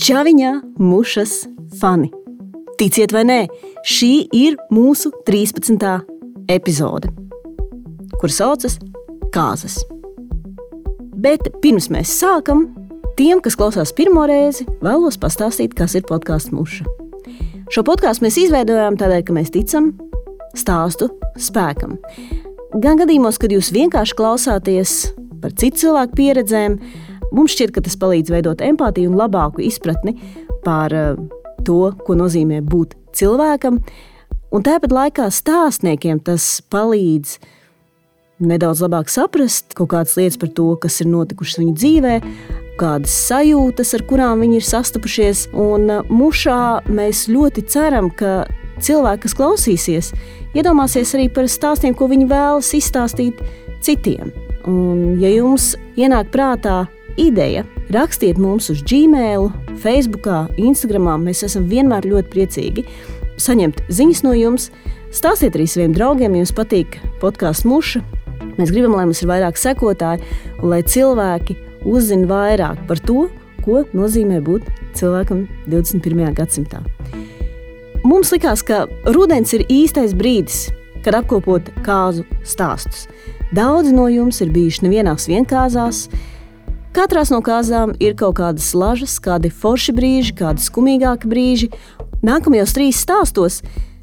Čaviņā mušas fani. Ticiet vai nē, šī ir mūsu 13. epizode, kuras saucas Kāzas. Bet pirms mēs sākam, tiem, kas klausās pirmo reizi, vēlos pastāstīt, kas ir podkāsts muša. Šo podkāstu mēs izveidojām tādēļ, ka mēs ticam stāstu spēkam. Gan gadījumos, kad jūs vienkārši klausāties par citu cilvēku pieredzēm, Mums šķiet, ka tas palīdz veidot empātiju un labāku izpratni par uh, to, ko nozīmē būt cilvēkam. Un tāpat laikā stāstniekiem tas palīdz nedaudz labāk saprast kaut kādas lietas par to, kas ir notikušas viņu dzīvē, kādas sajūtas, ar kurām viņi ir sastapušies. Un uh, mušā mēs ļoti ceram, ka cilvēki, kas klausīsies, iedomāsies arī par stāstiem, ko viņi vēlas izstāstīt citiem. Un, ja jums ienāk prātā ideja. Rakstiet mums uz Gmail, Facebook, Instagram. Mēs esam vienmēr ļoti priecīgi saņemt ziņas no jums. Stāstiet arī saviem draugiem, ja jums patīk podkāsts muša. Mēs gribam, lai mums ir vairāk sekotāji un lai cilvēki uzzina vairāk par to, ko nozīmē būt cilvēkam 21. gadsimtā. Mums likās, ka rudens ir īstais brīdis, kad apkopot kāzu stāstus. Daudzi no jums ir bijuši nevienās vienkāršās, Katrā no kāzām ir kaut kādas lažas, kādi forši brīži, kādi skumīgāki brīži. Nākamajos trīs stāstos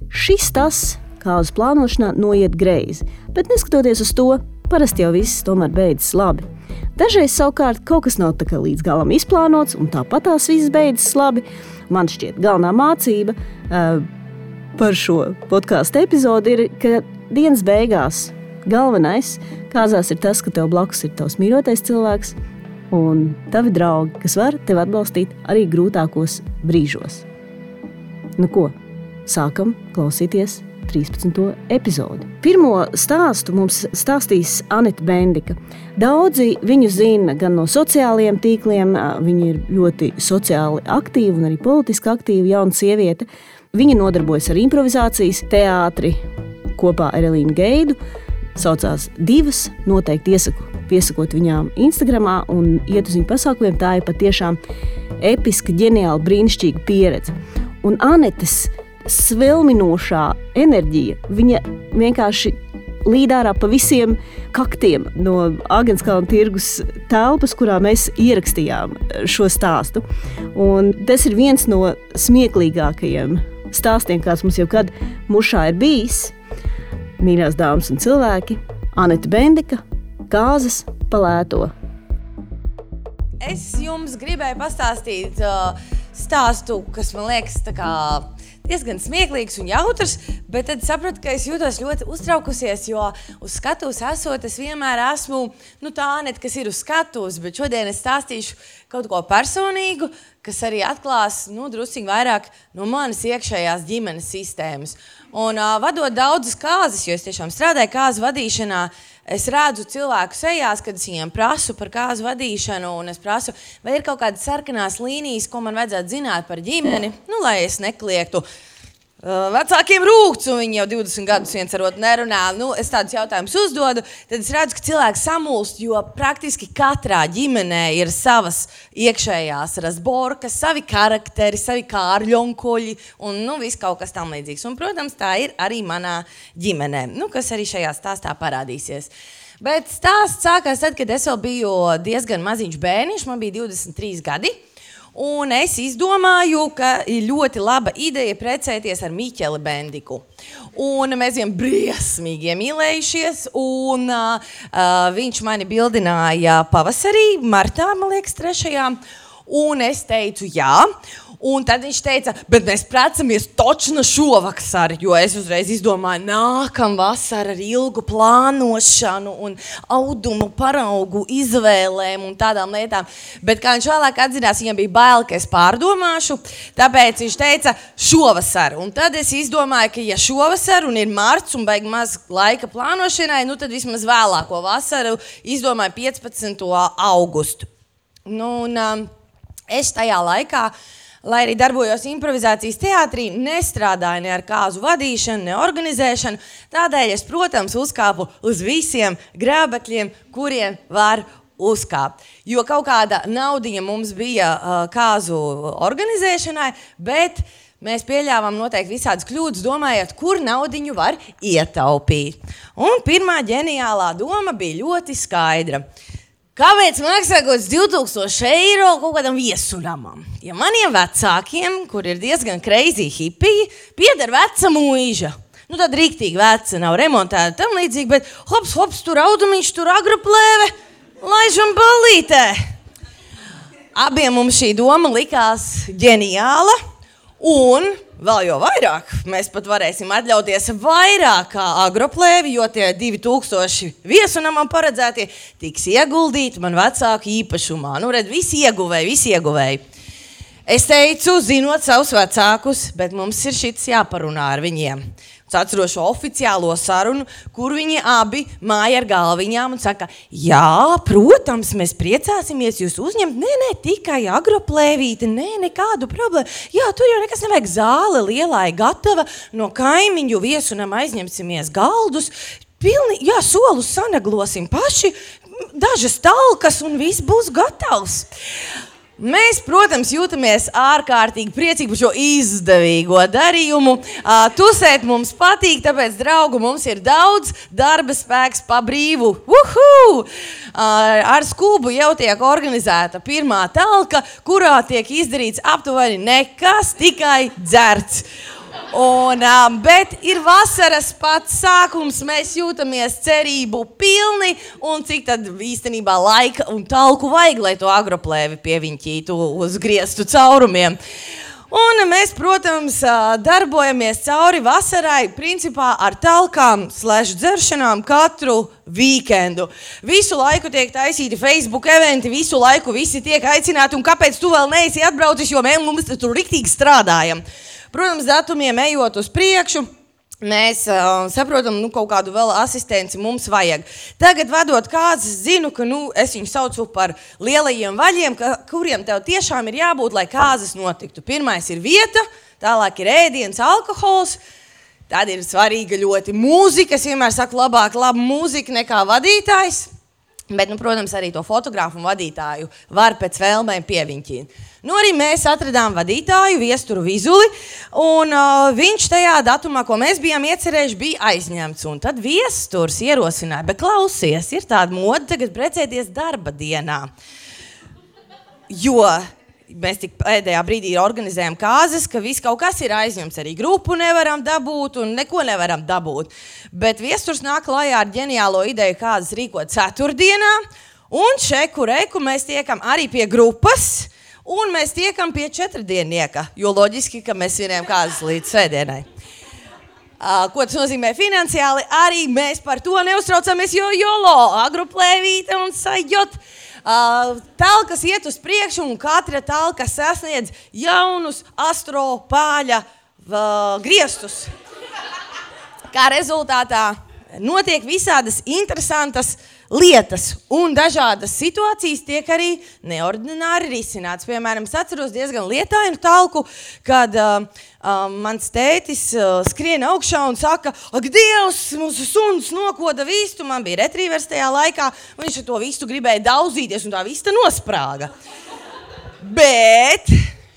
šis tas, kā uz plānošanā, noiet greizi. Bet neskatoties uz to, parasti jau viss tomēr beidzas labi. Dažreiz savukārt kaut kas nav līdz galam izplānots, un tāpat tās viss beidzas labi. Man šķiet, galvenā mācība uh, par šo podkāstu epizodi ir, ka dienas beigās galvenais kāzās ir tas, ka tev blakus ir tavs mīļotais cilvēks, un tavi draugi, kas var tevi atbalstīt arī grūtākos brīžos. Nu ko, sākam klausīties 13. epizodi. Pirmo stāstu mums stāstīs Anita Bendika. Daudzi viņu zina gan no sociālajiem tīkliem, viņa ir ļoti sociāli aktīva un arī politiski aktīva jauna sieviete. Viņa nodarbojas ar improvizācijas teātri kopā ar Elīnu Geidu. Saucās divas, noteikti iesaku piesakot viņām Instagram un iet uz viņu pasākumiem. Tā ir patiešām episka, ģeniāla, brīnišķīga pieredze. Un Anetes svilminošā enerģija, viņa vienkārši līd ārā pa visiem kaktiem no Agenskalna tirgus telpas, kurā mēs ierakstījām šo stāstu. Un tas ir viens no smieklīgākajiem stāstiem, kāds mums jau kad mušā ir bijis. Mīļās dāmas un cilvēki, Anita Bendika, gāzes palēto. Es jums gribēju pastāstīt uh, stāstu, kas man liekas diezgan smieklīgs un jautrs, bet tad sapratu, ka es jūtos ļoti uztraukusies, jo uz skatuves esot, es vienmēr esmu nu, tā net, kas ir uz skatuves, bet šodien es stāstīšu kaut ko personīgu, kas arī atklās nu, drusciņi vairāk no manas iekšējās ģimenes sistēmas. Un uh, vadot daudzas kāzas, jo es tiešām strādāju kāzu vadīšanā, uh, Es redzu cilvēku sejās, kad es viņiem prasu par kāzu vadīšanu, un es prasu, vai ir kaut kādas sarkanās līnijas, ko man vajadzētu zināt par ģimeni, nu, lai es nekliegtu uh, vecākiem rūkts, un viņi jau 20 gadus viens ar otru nerunā. Nu, es tādus jautājumus uzdodu, tad es redzu, ka cilvēks samulst, jo praktiski katrā ģimenē ir savas iekšējās rasborkas, savi karakteri, savi kārļonkoļi un nu, viss kaut kas tam līdzīgs. Un, protams, tā ir arī manā ģimenē, nu, kas arī šajā stāstā parādīsies. Bet stāsts sākās tad, kad es vēl biju diezgan maziņš bērniņš, man bija 23 gadi. Un es izdomāju, ka ir ļoti laba ideja precēties ar Miķeli Bendiku. Un mēs bijām briesmīgi iemīlējušies. Un, uh, viņš mani bildināja pavasarī, martā, man liekas, trešajā. Un es teicu, jā. Un tad viņš teica, bet mēs precamies točna šovakar, jo es uzreiz izdomāju, nākamā vasara ar ilgu plānošanu un audumu paraugu izvēlēm un tādām lietām. Bet kā viņš vēlāk atzinās, viņam bija bail, ka es pārdomāšu, tāpēc viņš teica šovasar. Un tad es izdomāju, ka ja šovasar un ir marts un beig maz laika plānošanai, nu tad vismaz vēlāko vasaru izdomāju 15. augustu. Nu, un, um, es tajā laikā uh, lai arī darbojos improvizācijas teātrī, nestrādāju ne ar kāzu vadīšanu, ne organizēšanu. Tādēļ es, protams, uzkāpu uz visiem grābekļiem, kuriem var uzkāpt. Jo kaut kāda naudiņa mums bija uh, kāzu organizēšanai, bet mēs pieļāvām noteikti visādas kļūdas, domājot, kur naudiņu var ietaupīt. Un pirmā ģeniālā doma bija ļoti skaidra. Kāpēc maksā kaut kāds 2000 eiro kaut kādam viesunamam? Ja maniem vecākiem, kur ir diezgan greizi hipiji, pieder veca mūža. Nu, tad rīktīgi veca, nav remontēta tam līdzīgi, bet hops, hops, tur audumiņš, tur agroplēve, laižam balītē. Abiem mums šī doma likās ģeniāla un Vēl jau vairāk mēs pat varēsim atļauties vairāk kā agroplēvi, jo tie 2000 viesunamam paredzētie tiks ieguldīti man vecāku īpašumā. Nu, redz, visi ieguvēji, visi ieguvēji. Es teicu, zinot savus vecākus, bet mums ir šis jāparunā ar viņiem. Es atceros šo oficiālo sarunu, kur viņi abi māja ar galviņām un saka, jā, protams, mēs priecāsimies jūs uzņemt. Nē, nē, tikai agroplēvīte, nē, nekādu problēmu. Jā, tur jau nekas nevajag zāle lielai gatava, no kaimiņu viesunam aizņemsimies galdus. Pilni, jā, solus sanaglosim paši, dažas talkas un viss būs gatavs. Mēs, protams, jūtamies ārkārtīgi priecīgi par šo izdevīgo darījumu. Tusēt mums patīk, tāpēc, draugi, mums ir daudz darba spēks pa brīvu. Uhu! Uh, ar skūbu jau tiek organizēta pirmā talka, kurā tiek izdarīts aptuveni nekas, tikai dzerts. Un, um, ir vasaras pats sākums, mēs jūtamies cerību pilni. Un cik tad īstenībā laika un talku vajag, lai to agroplēvi pieviņķītu uz grieztu caurumiem. Un mēs, protams, darbojamies cauri vasarai, principā ar talkām, slash dzeršanām katru weekendu. Visu laiku tiek taisīti Facebook eventi, visu laiku visi tiek aicināti. Un kāpēc tu vēl neesi atbraucis, jo mēs tur riktīgi strādājam? Protams, datumiem ejot uz priekšu. Mēs uh, saprotam, nu, kaut kādu vēl asistenci mums vajag. Tagad, vadot kāzas, zinu, ka nu, es viņu saucu par lielajiem vaļiem, ka, kuriem tev tiešām ir jābūt, lai kāzas notiktu. Pirmais ir vieta, tālāk ir ēdiens, alkohols. Tad ir svarīga ļoti mūzika. Es vienmēr saku, labāk laba mūzika nekā vadītājs. Bet, nu, protams, arī to fotografu un vadītāju var pēc vēlmēm pieviņķīt. Nu, arī mēs atradām vadītāju, viesturu vizuli, un uh, viņš tajā datumā, ko mēs bijām iecerējuši, bija aizņemts. Un tad viesturs ierosināja, bet klausies, ir tāda mode tagad precēties darba dienā. Jo mēs tik pēdējā brīdī organizējam kārtas, ka viss kaut kas ir aizņemts. Arī grupu nevaram dabūt un neko nevaram dabūt. Bet viesturs nāk klajā ar ģeniālo ideju, kādas rīkot ceturtdienā. Un šeku reku mēs tiekam arī pie grupas. Un mēs tiekam pie četrdiennieka, jo loģiski, ka mēs svinējam kādas līdz svētdienai. Uh, ko tas nozīmē finansiāli? Arī mēs par to neuztraucamies, jo jolo, agroplēvīte un sajot. Uh, talkas iet uz priekšu, un katra talka sasniedz jaunus astropāļa uh, griestus. Kā rezultātā notiek visādas interesantas uh, lietas un dažādas situācijas tiek arī neordināri risināts. Piemēram, es atceros diezgan lietainu talku, kad uh, uh, mans tētis uh, skrien augšā un saka, ak, Dievs, mūsu suns nokoda vistu. Man bija retrīvers tajā laikā, viņš to vistu gribēja daudzīties un tā vista nosprāga. Bet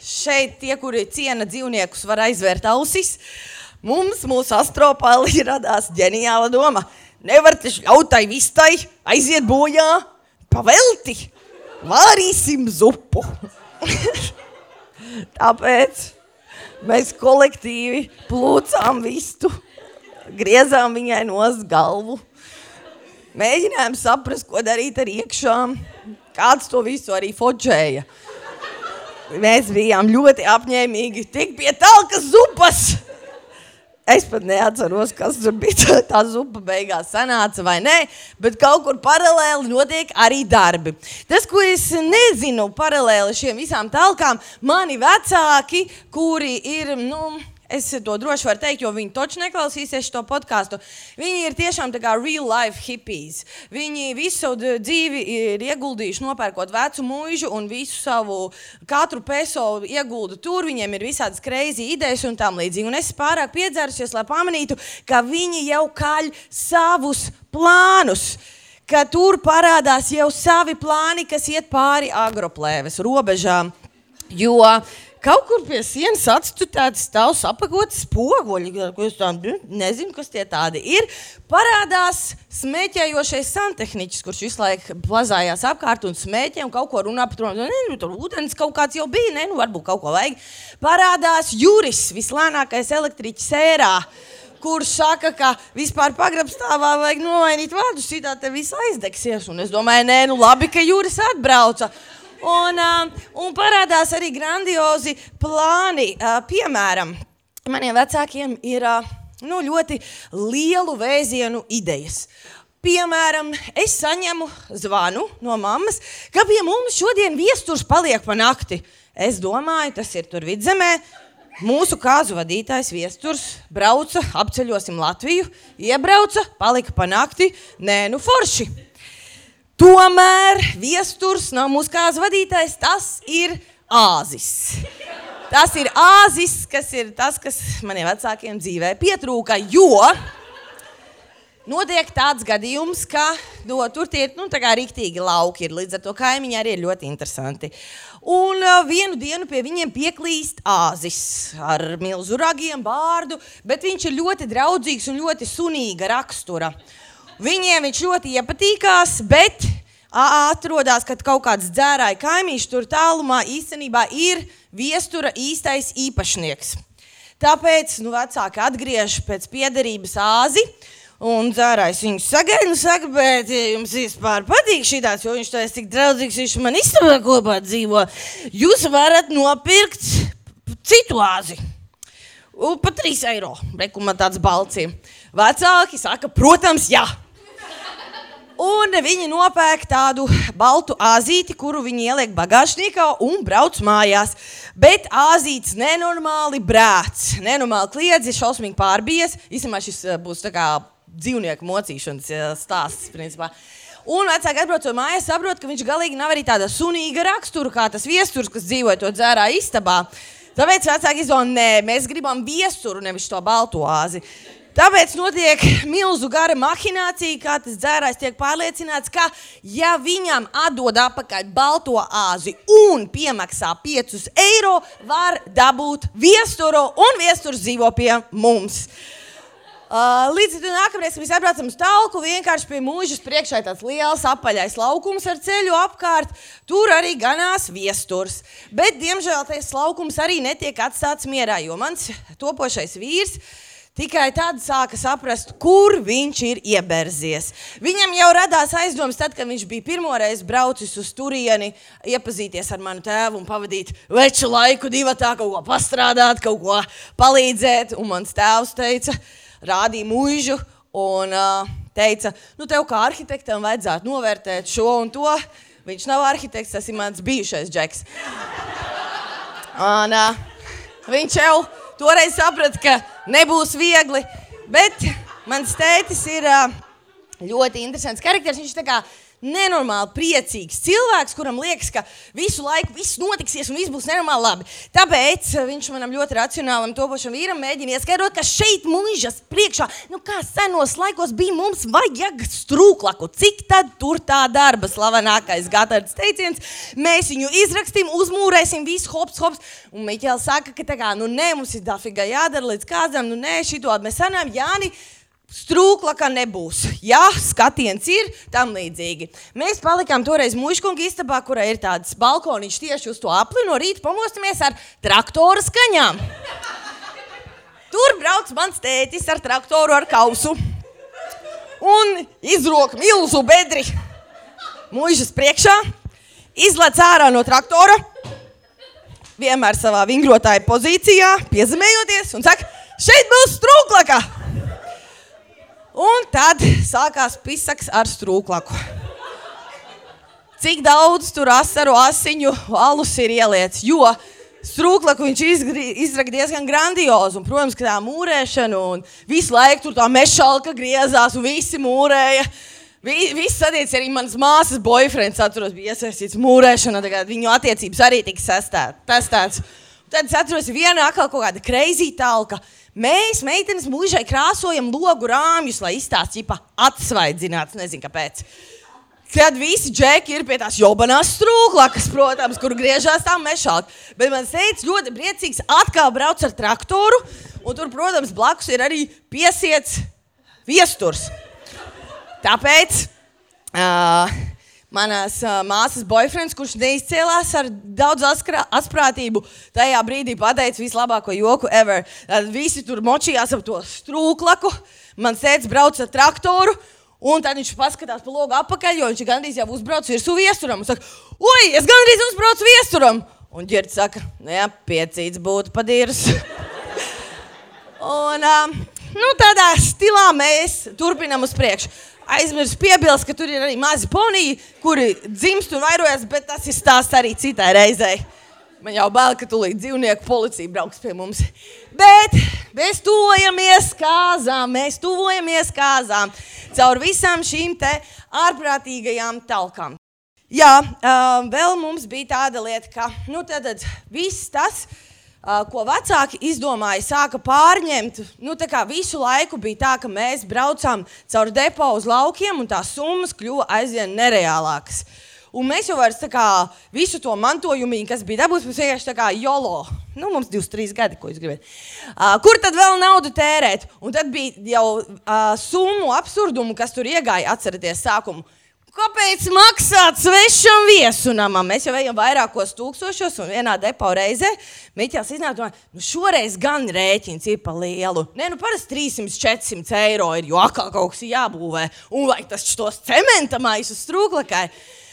šeit tie, kuri ciena dzīvniekus, var aizvērt ausis. Mums, mūsu astropāli, radās ģeniāla doma – Nevar taču ļaut tai vistai aiziet bojā pavelti. Vārīsim zupu. Tāpēc mēs kolektīvi plūcām vistu, griezām viņai nos galvu. Mēģinājām saprast, ko darīt ar iekšām. Kāds to visu arī fočēja. Mēs bijām ļoti apņēmīgi. Tik pie talkas zupas! Es pat neatceros, kas tur bija. Tā, zupa beigās sanāca vai nē, bet kaut kur paralēli notiek arī darbi. Tas, ko es nezinu paralēli šiem visām talkām, mani vecāki, kuri ir. Nu, Es to droši varu teikt, jo viņi taču neklausīsies šo podkāstu. Viņi ir tiešām real life hippies. Viņi visu savu dzīvi ir ieguldījuši, nopērkot vecu mūžu un visu savu katru peso ieguldu tur. Viņiem ir visādas kreizi idejas un tam līdzīgi. Un es pārāk piedzērusies, lai pamanītu, ka viņi jau kaļ savus plānus ka tur parādās jau savi plāni, kas iet pāri agroplēves robežām. Jo Kaut kur pie sienas atstutēts stāvs apakots spoguļi, ko es tam nezinu, kas tie tādi ir. Parādās smēķējošais santehniķis, kurš visu laiku plazājās apkārt un smēķē un kaut ko runā par to. Nu, tur ūdens kaut kāds jau bija, ne, nu varbūt kaut ko vajag. Parādās Juris, vislēnākais elektriķis ērā kurš saka, ka vispār pagrabstāvā vajag nomainīt vārdus, šitā te viss aizdegsies. Un es domāju, nē, nu labi, ka Juris atbrauca. Un, um, un parādās arī grandiozi plāni. Uh, piemēram, maniem vecākiem ir uh, nu, ļoti lielu vēzienu idejas. Piemēram, es saņemu zvanu no mammas, ka pie mums šodien viesturs paliek pa nakti. Es domāju, tas ir tur vidzemē. Mūsu kāzu vadītājs viesturs brauca, apceļosim Latviju, iebrauca, palika pa nakti. Nē, nu forši. Tomēr viesturs nav mūsu kāds vadītājs, tas ir āzis. Tas ir āzis, kas ir tas, kas maniem vecākiem dzīvē pietrūka, jo notiek tāds gadījums, ka no, tur tie nu, ir rīktīgi lauki, ir, līdz ar to kaimiņi arī ir ļoti interesanti. Un uh, vienu dienu pie viņiem pieklīst āzis ar milzu ragiem, bārdu, bet viņš ir ļoti draudzīgs un ļoti sunīga rakstura. Viņiem viņš ļoti iepatīkās, bet atrodas, kad kaut kāds dzērāja kaimiņš tur tālumā īstenībā ir viestura īstais īpašnieks. Tāpēc nu, vecāki atgriež pēc piederības āzi. Un dzērājs viņu sagaida, un saka, bet ja jums vispār patīk šī tāds, jo viņš tā ir tik draudzīgs, viņš man istabā kopā dzīvo. Jūs varat nopirkt citu āzi. Un pa 3 eiro. Reku man tāds balciem. Vecāki saka, protams, jā. Un viņi nopērk tādu baltu azīti, kuru viņi ieliek bagāžniekā un brauc mājās. Bet azīts nenormāli brāts, nenormāli kliedzi, šausmīgi pārbies. Īstenībā šis eh, būs tā kā dzīvnieku mocīšanas eh, stāsts, principā. Un vecāki atbraucot mājās, saprot, ka viņš galīgi nav arī tāda sunīga rakstura, kā tas viesturs, kas dzīvoja to dzērā istabā. Tāpēc vecāki izdomā, nē, mēs gribam viesturu, nevis to balto āzi. Tāpēc notiek milzu gara mahinācija, kā tas dzērājs tiek pārliecināts, ka, ja viņam atdod atpakaļ balto āzi un piemaksā 5 eiro, var dabūt viesturu, un viesturs dzīvo pie mums. Uh, līdz tam nākamreiz, kad mēs atbraucam uz tālku, vienkārši pie mūžas priekšā ir tāds liels apaļais laukums ar ceļu apkārt. Tur arī ganās viesturs. Bet, diemžēl, tas laukums arī netiek atstāts mierā, jo mans topošais vīrs ir Tikai tad sāka saprast, kur viņš ir ieberzies. Viņam jau radās aizdomas, tad, kad viņš bija pirmoreiz braucis uz turieni, iepazīties ar manu tēvu un pavadīt veču laiku, divu tā, kaut ko pastrādāt, kaut ko palīdzēt. Un mans tēvs teica, rādīja mūžu un uh, teica, nu, tev kā arhitektam vajadzētu novērtēt šo un to. Viņš nav arhitekts, tas ir mans bijušais džeks. Un, uh, viņš jau Toreiz sapratu, ka nebūs viegli, bet mans tētis ir ļoti interesants karakteris. Viņš kā nenormāli priecīgs cilvēks, kuram liekas, ka visu laiku viss notiksies un viss būs nenormāli labi. Tāpēc viņš manam ļoti racionālam topošam vīram mēģina ieskaidrot, ka šeit mūžas priekšā, nu kā senos laikos bija mums vajag strūklaku, cik tad tur tā darba? Slavenākais Gatards teiciens, mēs viņu izrakstīsim, uzmūrēsim visu hops, hops, un Miķēls saka, ka tā kā, nu nē, mums ir dafiga jādara līdz kādam, nu nē, šito mēs sanām, Jāni, Strūklaka nebūs. Jā, skatiens ir tam līdzīgi. Mēs palikām toreiz muškunga istabā, kurā ir tāds balkoniņš tieši uz to apli. No rīta pamostamies ar traktora skaņām. Tur brauc mans tētis ar traktoru ar kausu un izrok milzu bedri mūžas priekšā, izlec ārā no traktora, vienmēr savā vingrotāja pozīcijā, piezemējoties un saka, šeit būs strūklaka! Un tad sākās pisaks ar strūklaku. Cik daudz tur asaru, asiņu, alus ir ieliets, jo strūklaku viņš izraka diezgan grandiozu. Un, protams, ka tā mūrēšana un visu laiku tur tā mešalka griezās un visi mūrēja. Vi, viss attiecas arī manas māsas boyfriends, atceros, bija iesaistīts mūrēšanā, tagad viņu attiecības arī tika testētas. Tad es atceros, viena atkal kaut kāda kreizīta talka. Mēs, meitenes, mūžai krāsojam logu rāmjus, lai izstāstītu, atsvaidzināts, nezinu kāpēc. Kad visi džeki ir pie tās jobanās strūklakas, protams, kur griežās tā mešāk. Bet man teica, ļoti priecīgs, atkal brauc ar traktoru. Un tur, protams, blakus ir arī piesiets viesturs. Tāpēc uh, manas uh, māsas boyfriends, kurš neizcēlās ar daudz asprātību, tajā brīdī pateica vislabāko joku ever. Tad visi tur močījās ap to strūklaku. Man sēdz brauc ar traktoru. Un tad viņš paskatās pa logu apakaļ, jo viņš gandrīz jau uzbraucis virsū viesturam. Viņš saka, ui, es gandrīz uzbraucu viesturam. Un ģērbs saka, nu jā, piecīts būtu padīrs. un um, nu, tādā stilā mēs turpinām uz priekšu. Aizmirsu piebilst, ka tur ir arī mazi poniji, kuri dzimst un vairojas, bet tas ir stāsts arī citai reizei. Man jau bail, ka tūlīt dzīvnieku policija brauks pie mums. Bet mēs tuvojamies kāzām, mēs tuvojamies kāzām caur visām šīm te ārprātīgajām talkām. Jā, vēl mums bija tāda lieta, ka nu, tad, tad viss tas, ko vecāki izdomāja, sāka pārņemt. Nu, visu laiku bija tā, ka mēs braucām caur depo uz laukiem, un tās summas kļuva aizvien nereālākas. Un mēs jau vairs kā, visu to mantojumu, kas bija dabūts, mums vienkārši tā kā jolo. Nu, mums 23 gadi, ko jūs gribat. Uh, kur tad vēl naudu tērēt? Un tad bija jau uh, summu absurdumu, kas tur iegāja, atcerieties, sākumu. Kāpēc maksāt svešam viesunamam? Mēs jau ejam vairākos tūkstošos, un vienā depo reizē Miķels iznāca, nu šoreiz gan rēķins ir pa lielu. Nē, nu parasti 300, 400 eiro ir, jo atkal kaut kas jābūvē, un vajag tas tos cementa maisus strūklakai.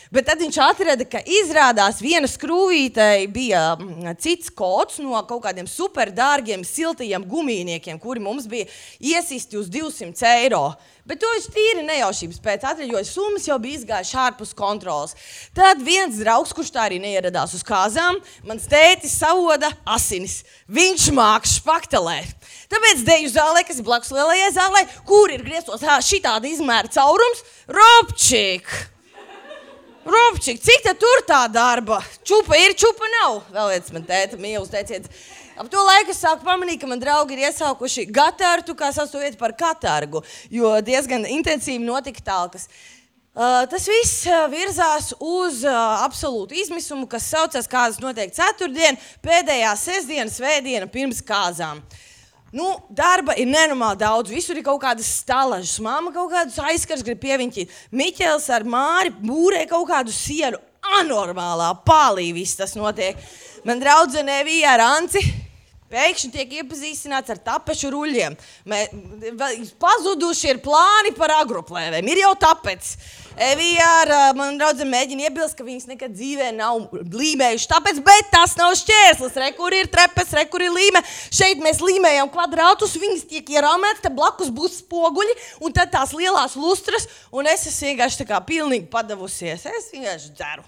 Bet tad viņš atrada, ka izrādās viena skrūvītei bija mm, cits kods no kaut kādiem superdārgiem, siltajiem gumijniekiem, kuri mums bija iesisti uz 200 eiro. Bet to viņš tīri nejaušības pēc atrada, jo summas jau bija izgājušas ārpus kontrolas. Tad viens draugs, kurš tā arī neieradās uz kāzām, man tētis savoda asinis. Viņš māks špaktelēt. Tāpēc deju zālē, kas ir blakus lielajai zālē, kur ir grieztos šitāda izmēra caurums, ropčīk. Rupčik, cik tā tur tā darba? Čupa ir, čupa nav. Vēl viens man tēta mīlestības teiciens. Ap to laiku es sāku pamanīt, ka man draugi ir iesaukuši Gatārtu kā sastāvvietu par Katargu, jo diezgan intensīvi notika talkas. Uh, tas viss virzās uz uh, absolūtu izmisumu, kas saucas kādas noteikti ceturtdiena, pēdējā sestdiena, svētdiena pirms kāzām. Nu, darba ir nenormāli daudz. Visur ir kaut kādas stālažas. Māma kaut kādus aizskars grib pieviņķīt. Miķels ar māri būrē kaut kādu sienu. Anormālā pālī viss tas notiek. Man draudzene Evija ar Anci pēkšņi tiek iepazīstināts ar tapešu ruļļiem. Pazuduši ir plāni par agroplēvēm. Ir jau tāpēc. Evija ar mani draugu mēģina iebilst, ka viņas nekad dzīvē nav līmējušas. Tāpēc, bet tas nav šķērslis. Re, kur ir trepes, re, kur ir līme. Šeit mēs līmējam kvadrātus, viņas tiek ierāmētas, tad blakus būs spoguļi un tad tās lielās lustras. Un es esmu vienkārši tā kā pilnīgi padavusies. Es vienkārši dzeru.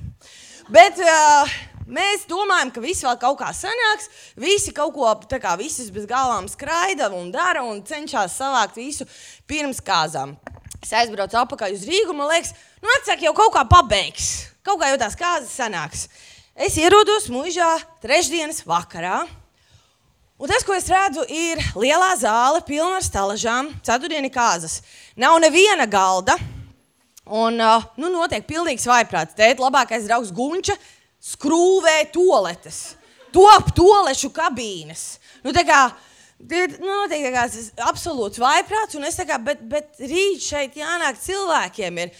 Bet uh, mēs domājam, ka viss vēl kaut kā sanāks. Visi kaut ko kā bez galvām skraida un dara un cenšas savākt visu pirms kāzām. Es aizbraucu atpakaļ uz Rīgu, man liekas, nu, vecāki jau kaut kā pabeigs. Kaut kā jau tās kāzas sanāks. Es ierodos mūžā trešdienas vakarā. Un tas, ko es redzu, ir lielā zāle, pilna ar stalažām, ceturtdienas kāzas. Nav neviena galda. Un uh, nu, notiek pilnīgs vaiprāts. Tēta labākais draugs Gunča skrūvē toaletes. Top toalešu kabīnes. Nu, tā kā Ir noteikti nu, tas absolūts vaiprāts, un es saku, bet, bet rīt šeit jānāk cilvēkiem. Ir.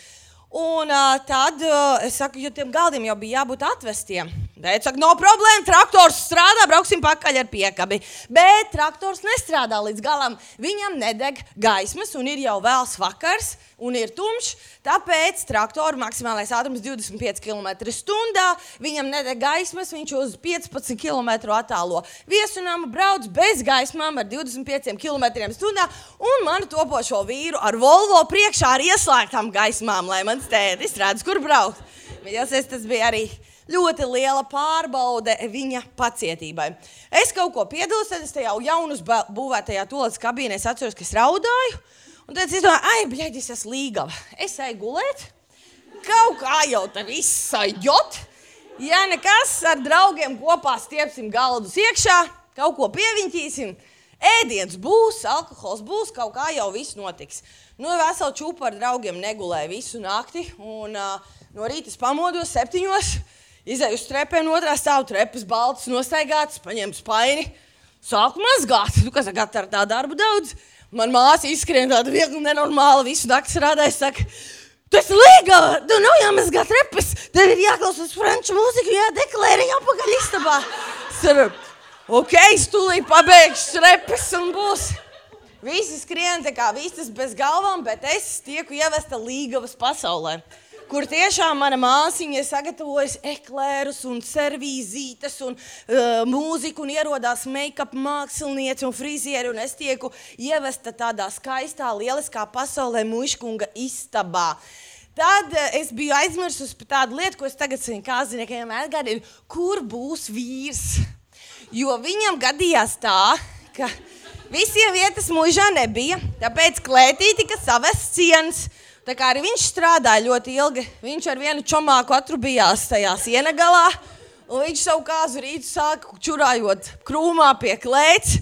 Un uh, tad uh, es saku, jo tiem galdiem jau bija jābūt atvestiem. Teicu, saka, no problēma, traktors strādā, brauksim pakaļ ar piekabi. Bet traktors nestrādā līdz galam. Viņam nedeg gaismas, un ir jau vēls vakars, un ir tumšs. Tāpēc traktora maksimālais ātrums ir 25 km/h. Viņam nedeg gaismas, viņš uz 15 km attālo viesunām brauc bez gaismām ar 25 km/h. Un manu topošo vīru ar Volvo priekšā ar ieslēgtām gaismām, lai mans tētis redz, kur braukt. Jāsaka, tas bija arī ļoti liela pārbaude viņa pacietībai. Es kaut ko piedalos, tad es tajā jaunus būvētajā toaletes kabīnē atceros, ka es raudāju. Un tad es domāju, ai, bļaigi, es esmu līgava. Es eju gulēt, kaut kā jau tā viss sajot. Ja nekas, ar draugiem kopā stiepsim galdus iekšā, kaut ko pieviņķīsim. Ēdiens būs, alkohols būs, kaut kā jau viss notiks. Nu, veselu čūpu ar draugiem negulēju visu nakti. Un, uh, no rīta pamodos septiņos, izēju uz trepēm, otrā stāvu trepas, balts, nostaigāts, paņēmu spaini, sāku mazgāt. Nu, kas ar tā darbu daudz? Man māsa izskrien tāda viegli nenormāla, visu nakti strādāja, saka, Tu esi līga, tu nav jāmazgā trepas, tev ir jāklausās franču mūziku, jādeklarē apakaļ istabā. Saru, ok, stulī pabeigšu trepas un būs. Visi skrien tā kā vistas bez galvām, bet es tieku ievesta līgavas pasaulē kur tiešām mana māsiņa ir sagatavojusi eklērus un servīzītes un uh, mūziku un ierodās make-up mākslinieci un frizieri un es tieku ievesta tādā skaistā, lieliskā pasaulē muškunga istabā. Tad uh, es biju aizmirsusi par tādu lietu, ko es tagad saviem kāziniekiem atgādinu, kur būs vīrs. Jo viņam gadījās tā, ka visiem vietas mūžā nebija, tāpēc klētī tika savests cienas. Tā kā arī viņš strādāja ļoti ilgi, viņš ar vienu čomāku atrubījās tajā siena galā, un viņš savu kāzu rītu sāka čurājot krūmā pie klēts.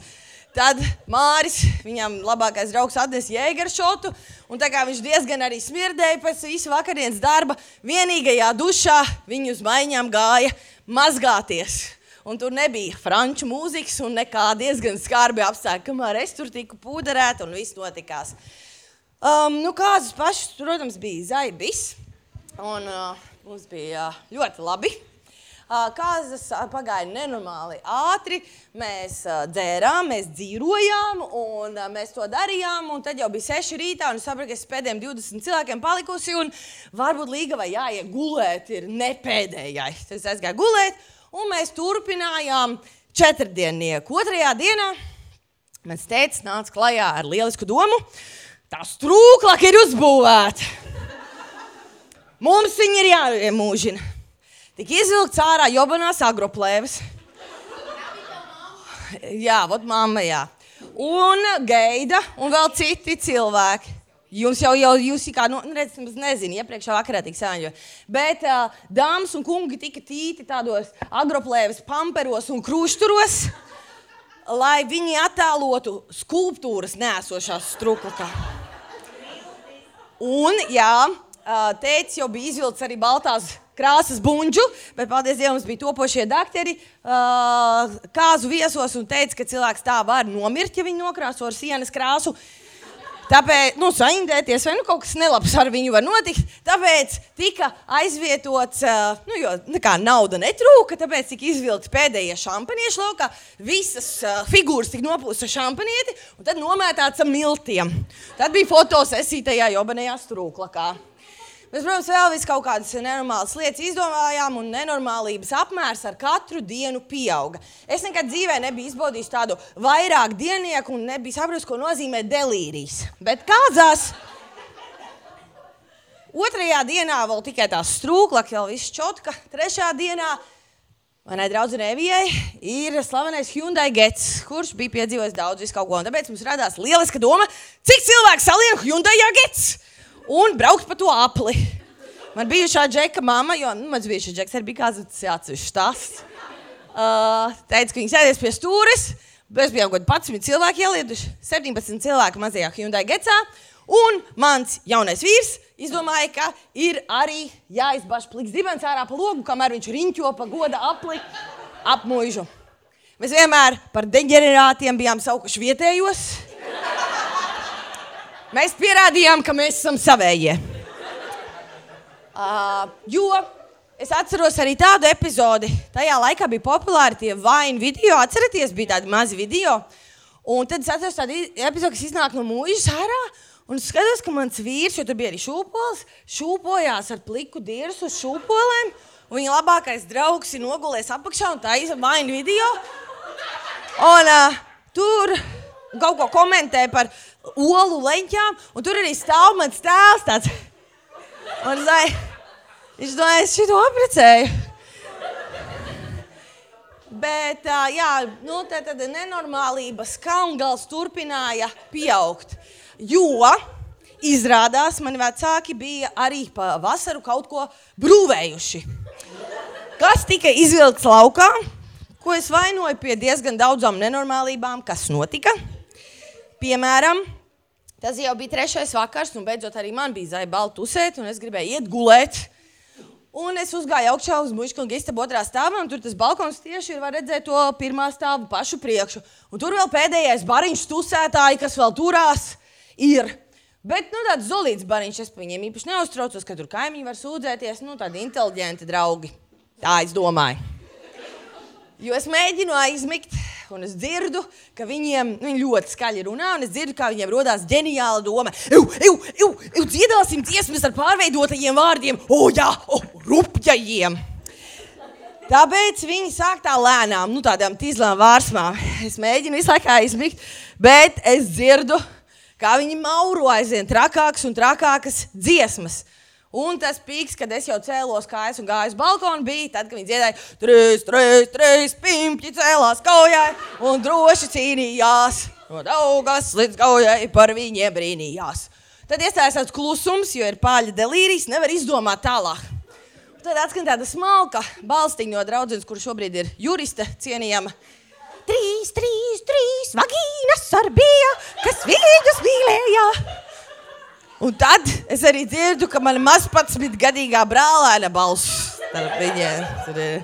Tad Māris, viņam labākais draugs, atnesa jēgaršotu, un tā kā viņš diezgan arī smirdēja pēc visu vakardienas darba, vienīgajā dušā viņi uz maiņām gāja mazgāties. Un tur nebija franču mūzikas un nekā diezgan skarbi apstākļi, kamēr es tur tiku pūderēta un viss notikās. Um, nu, kādas pašas, protams, bija zaibis. Un uh, mums bija uh, ļoti labi. Uh, kāzas pagāja nenormāli ātri. Mēs uh, dzērām, mēs dzīvojām, un uh, mēs to darījām. Tad jau bija 6 rītā, un es sapratu, ka es pēdējiem 20 cilvēkiem palikusi. Varbūt līga vai jāiet gulēt, ir ne pēdējai. Tad es aizgāju gulēt, un mēs turpinājām četrdiennieku. Otrajā dienā mans tēvs nāca klajā ar lielisku domu. Uh, Tā strūklaka ir uzbūvēta. Mums viņa ir jāiemūžina. Tik izvilkts ārā jobanās agroplēves. Jā, vot mamma, jā. Un gaida, un vēl citi cilvēki. Jums jau, jau jūs kā, nu, redzat, nezinu, iepriekšā vakarā tik sāņo. Bet uh, dāmas un kungi tika tīti tādos agroplēves pamperos un krūšturos lai viņi attēlotu skulptūras nēsošās struklakā. Un, jā, tēvs jau bija izvilcis arī baltās krāsas buļbuļsu, bet, paldies Dievam, bija topošie doktori, kāzu viesos un teica, ka cilvēks tā var nomirt, ja viņi nokrāso ar sienas krāsu. Tāpēc, nu, saindēties, vai nu kaut kas nelabs ar viņu var notikt. Tāpēc tika aizvietots, nu, jo kā, nauda netrūka, tāpēc tika izvilkti pēdējie šampanieši laukā. Visas uh, figūras tika nopūstas šampanieti un tad nomētāts ar miltiem. Tad bija fotosesija tajā jobanajā strūklakā. Mēs, protams, vēl vis kaut kādas nenormālas lietas izdomājām, un nenormālības apmērs ar katru dienu pieauga. Es nekad dzīvē nebiju izbaudījis tādu vairāk diennieku un nebiju sapratis, ko nozīmē delīrijas. Bet kādzās? Otrajā dienā vēl tikai tā strūklaka, jau viss čotka. Trešā dienā manai draudzenei Evijai ir slavenais Hyundai Gets, kurš bija piedzīvojis daudz visu kaut ko. Un tāpēc mums radās lieliska doma, cik cilvēku salien Hyundai Gets un braukt pa to apli. Man bija šāda džeka mama, jo nu, mans bijušais džeks arī bija kāds atsevišķs stāsts. Uh, teica, ka viņi sēdēs pie stūres. Mēs bijām kaut kādi 11 cilvēki ielieduši, 17 cilvēki mazajā Hyundai Getsā. Un mans jaunais vīrs izdomāja, ka ir arī jāizbāž pliks dibens ārā pa logu, kamēr viņš riņķo pa goda apli ap mūžu. Mēs vienmēr par deģenerātiem bijām saukuši vietējos. Mēs pierādījām, ka mēs esam savējie. Uh, jo es atceros arī tādu epizodi. Tajā laikā bija populāri tie vainu video. Atcerieties, bija tādi mazi video. Un tad es atceros tādu epizodi, kas iznāk no mūža ārā. Un es skatos, ka mans vīrs, jo tur bija arī šūpols, šūpojās ar pliku dirzu uz šūpolēm. Viņa labākais draugs ir nogulējis apakšā un tā izsaka vainu video. Un uh, tur kaut ko komentē par olu leņķām, un tur arī stāv mans tēls tāds. Un zai, viņš domāja, es šito aprecēju. Bet, jā, nu, tā tad nenormālība skamgals turpināja pieaugt, jo izrādās mani vecāki bija arī pa vasaru kaut ko brūvējuši. Kas tika izvilkts laukā, ko es vainoju pie diezgan daudzām nenormālībām, kas notika. Piemēram, tas jau bija trešais vakars, un beidzot arī man bija zaļa tusēt, un es gribēju iet gulēt. Un es uzgāju augšā uz mužkunga istabu otrā stāvā, un tur tas balkons tieši ir, redzēt to pirmā stāvu pašu priekšu. Un tur vēl pēdējais bariņš tusētāji, kas vēl turās, ir. Bet, nu, tāds zolīts bariņš, es par viņiem īpaši neuztraucos, ka tur kaimiņi var sūdzēties, nu, tādi inteliģenti draugi. Tā es domāju. Jo es mēģinu aizmigt, un es dzirdu, ka viņiem nu, viņi ļoti skaļi runā, un es dzirdu, kā viņiem radās ģeniāla doma. Eju, eju, eju, eju, dziedāsim dziesmas ar pārveidotajiem vārdiem, o, jā, o, rupjajiem. Tāpēc viņi sāk tā lēnām, nu, tādām tīzlām vārsmām. Es mēģinu visu laiku aizmigt, bet es dzirdu, kā viņi mauro aizvien trakākas un trakākas dziesmas. Un tas pīks, kad es jau cēlos kājas un gāju uz balkonu, bija tad, kad viņi dziedāja, trīs, trīs, trīs, pimpļi cēlās kaujai un droši cīnījās. No daugas līdz kaujai par viņiem brīnījās. Tad iestājās tāds klusums, jo ir pāļa delīrijas, nevar izdomāt tālāk. Tad atskan tāda smalka balstiņa no draudzenes, kur šobrīd ir jurista cienījama. Trīs, trīs, trīs vagīnas ar bija, kas viņus mīlēja. Un tad es arī dzirdu, ka mana mazpadsmitgadīgā brālēna balss starp viņiem tur ir.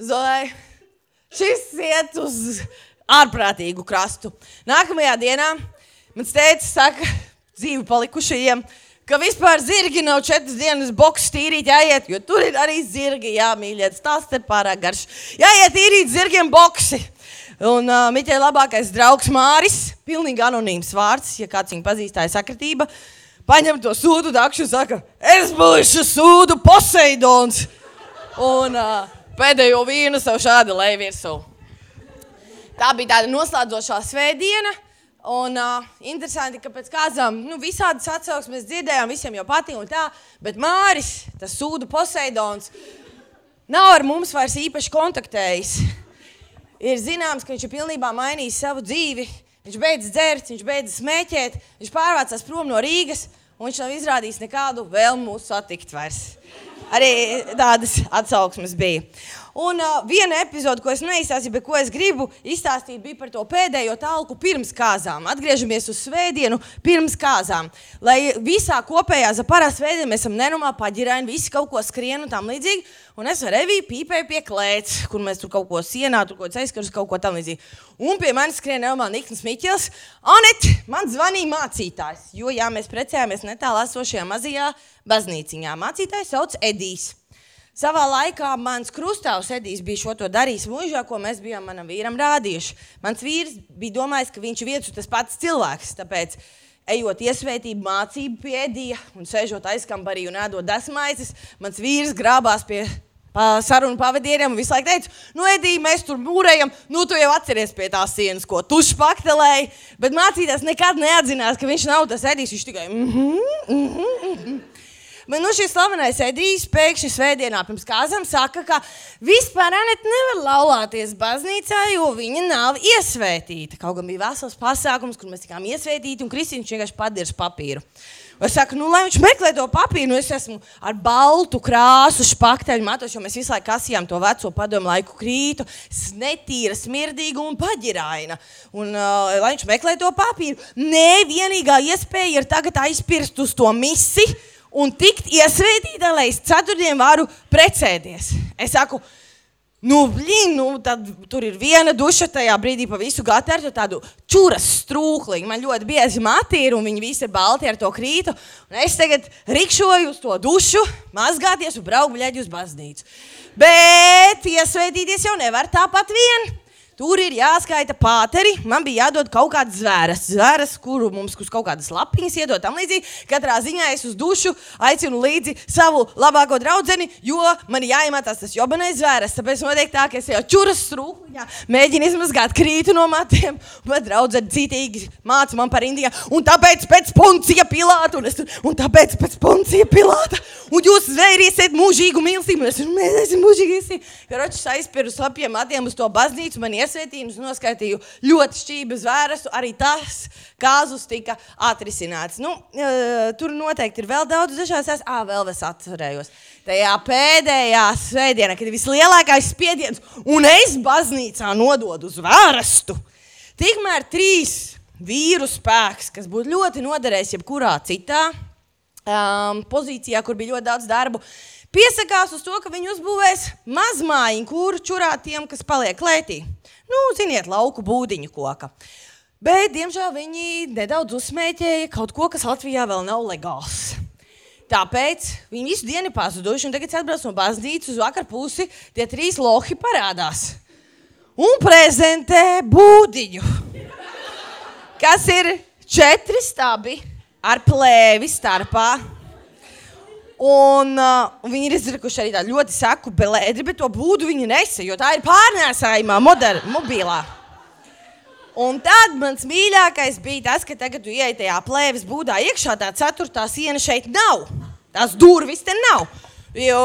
Zolai, šis iet uz ārprātīgu krastu. Nākamajā dienā mans tēvs saka dzīvi palikušajiem, ka vispār zirgi nav četras dienas boks tīrīt jāiet, jo tur ir arī zirgi jāmīļiet. Tas te pārāk garš. Jāiet tīrīt zirgiem boksi. Un uh, Miķē labākais draugs Māris, pilnīgi anonīms vārds, ja kāds viņu pazīstāja sakritība, uh, paņem to sūdu dakšu un saka, es būšu sūdu Poseidons. Un uh, pēdējo vīnu sev šādi lej virsū. Tā bija tāda noslēdzošā svētdiena. Un uh, interesanti, ka pēc kādām nu, visādas atsauksmes dzirdējām, visiem jau patīk un tā, bet Māris, tas sūdu Poseidons, nav ar mums vairs īpaši kontaktējis. Ir zināms, ka viņš ir pilnībā mainījis savu dzīvi. Viņš beidz dzert, viņš beidz smēķēt, viņš pārvācās prom no Rīgas un viņš nav izrādījis nekādu vēlmu mūs satikt vairs. Arī tādas atsauksmes bija. Un uh, viena epizode, ko es neizstāstīju, bet ko es gribu izstāstīt, bija par to pēdējo talku pirms kāzām. Atgriežamies uz svētdienu pirms kāzām. Lai visā kopējā zaparā svētdienā mēs esam nenormāli paģiraini, visi kaut ko skrien un tam līdzīgi. Un es ar Eviju pīpēju pie klēts, kur mēs tur kaut ko sienā, tur kaut ko aizskarus, kaut ko tam līdzīgi. Un pie manis skrien nenormāli Nikns Miķels. Anet, man zvanīja mācītājs, jo jā, mēs precējāmies netālu esošajā mazajā baznīciņā. Mācītājs sauc Edijs. Savā laikā mans krustāvs Edijs bija šo to darījis mūžā, ko mēs bijām manam vīram rādījuši. Mans vīrs bija domājis, ka viņš ir viens un tas pats cilvēks. Tāpēc, ejot iesvētību mācību pie Edija un sēžot aizkambarī un ēdot desmaizes, mans vīrs grābās pie sarunu pavadieniem un visu laiku teica, nu, Edija, mēs tur mūrējam, nu, tu jau atceries pie tās sienas, ko tu špaktelēji. Bet mācītājs nekad neatzinās, ka viņš nav tas Edijs. Viņš tikai. Mm -hmm, mm -hmm, mm -hmm. Bet nu, šis slavenais Edijs pēkšņi svētdienā pirms kāzām saka, ka vispār Anita nevar laulāties baznīcā, jo viņa nav iesvētīta. Kaut gan bija vesels pasākums, kur mēs tikām iesvētīti, un Kristīns vienkārši padirs papīru. Es saku, nu, lai viņš meklē to papīru, nu, es esmu ar baltu krāsu, spakteļu matus, jo mēs visu laiku kasījām to veco padomu laiku krītu, netīra, smirdīga un paģiraina. Un, uh, lai viņš meklē to papīru, nē, vienīgā iespēja ir tagad aizpirst uz to misiju un tikt iesvētīta, lai es ceturtdien varu precēties. Es saku, nu, blīn, nu, tad tur ir viena duša tajā brīdī pa visu gataru, tādu čuras strūkli. Man ļoti biezi mati ir, un viņi visi ir balti ar to krītu. Un es tagad rikšoju uz to dušu, mazgāties un braukt bļaģi uz baznīcu. Bet iesvētīties jau nevar tāpat vien. Tur ir jāskaita pāteri. Man bija jādod kaut kādas zvēras, zvēras kuru mums uz kaut kādas lapiņas iedod. Tam līdzīgi katrā ziņā es uz dušu aicinu līdzi savu labāko draugu, jo man jāiemācās tas jobanais zvēras. Tāpēc noteikti tā, ka es jau čuras strūkliņā mēģinu izmazgāt krītu no matiem. Man draudzene cītīgi māca man par Indiju. Un tāpēc pēc puncija pilāta, un, es, un tāpēc pēc puncija pilāta, un jūs zvērīsiet mūžīgu mīlestību. Es, esam mūžīgi visi. Karoči aizpiru slapjiem matiem uz to baznīcu. Man ies iesvētījumus, noskaitīju ļoti šķību zvērestu. Arī tas kāzus tika atrisināts. Nu, uh, tur noteikti ir vēl daudz dažādas. Ah, vēl es atcerējos. Tajā pēdējā svētdienā, kad ir vislielākais spiediens, un es baznīcā nododu zvērestu. Tikmēr trīs vīru spēks, kas būtu ļoti noderējis jebkurā citā um, pozīcijā, kur bija ļoti daudz darbu, piesakās uz to, ka viņi uzbūvēs mazmājiņu, kuru čurā tiem, kas paliek klētī. Nu, ziniet, lauku būdiņu koka. Bet, diemžēl, viņi nedaudz uzsmēķēja kaut ko, kas Latvijā vēl nav legāls. Tāpēc viņi visu dienu pazuduši, un tagad atbrauc no baznīcas uz vakar pusi, tie trīs lohi parādās un prezentē būdiņu kas ir četri stabi ar plēvi starpā. Un uh, viņi ir izdarījuši arī tādu ļoti saku belēdri, bet to būdu viņi nesa, jo tā ir pārnēsājumā, moderna, mobilā. Un tad mans mīļākais bija tas, ka tagad, kad ienāc tajā plēves būdā iekšā, tā ceturtā siena šeit nav. Tās durvis te nav. Jo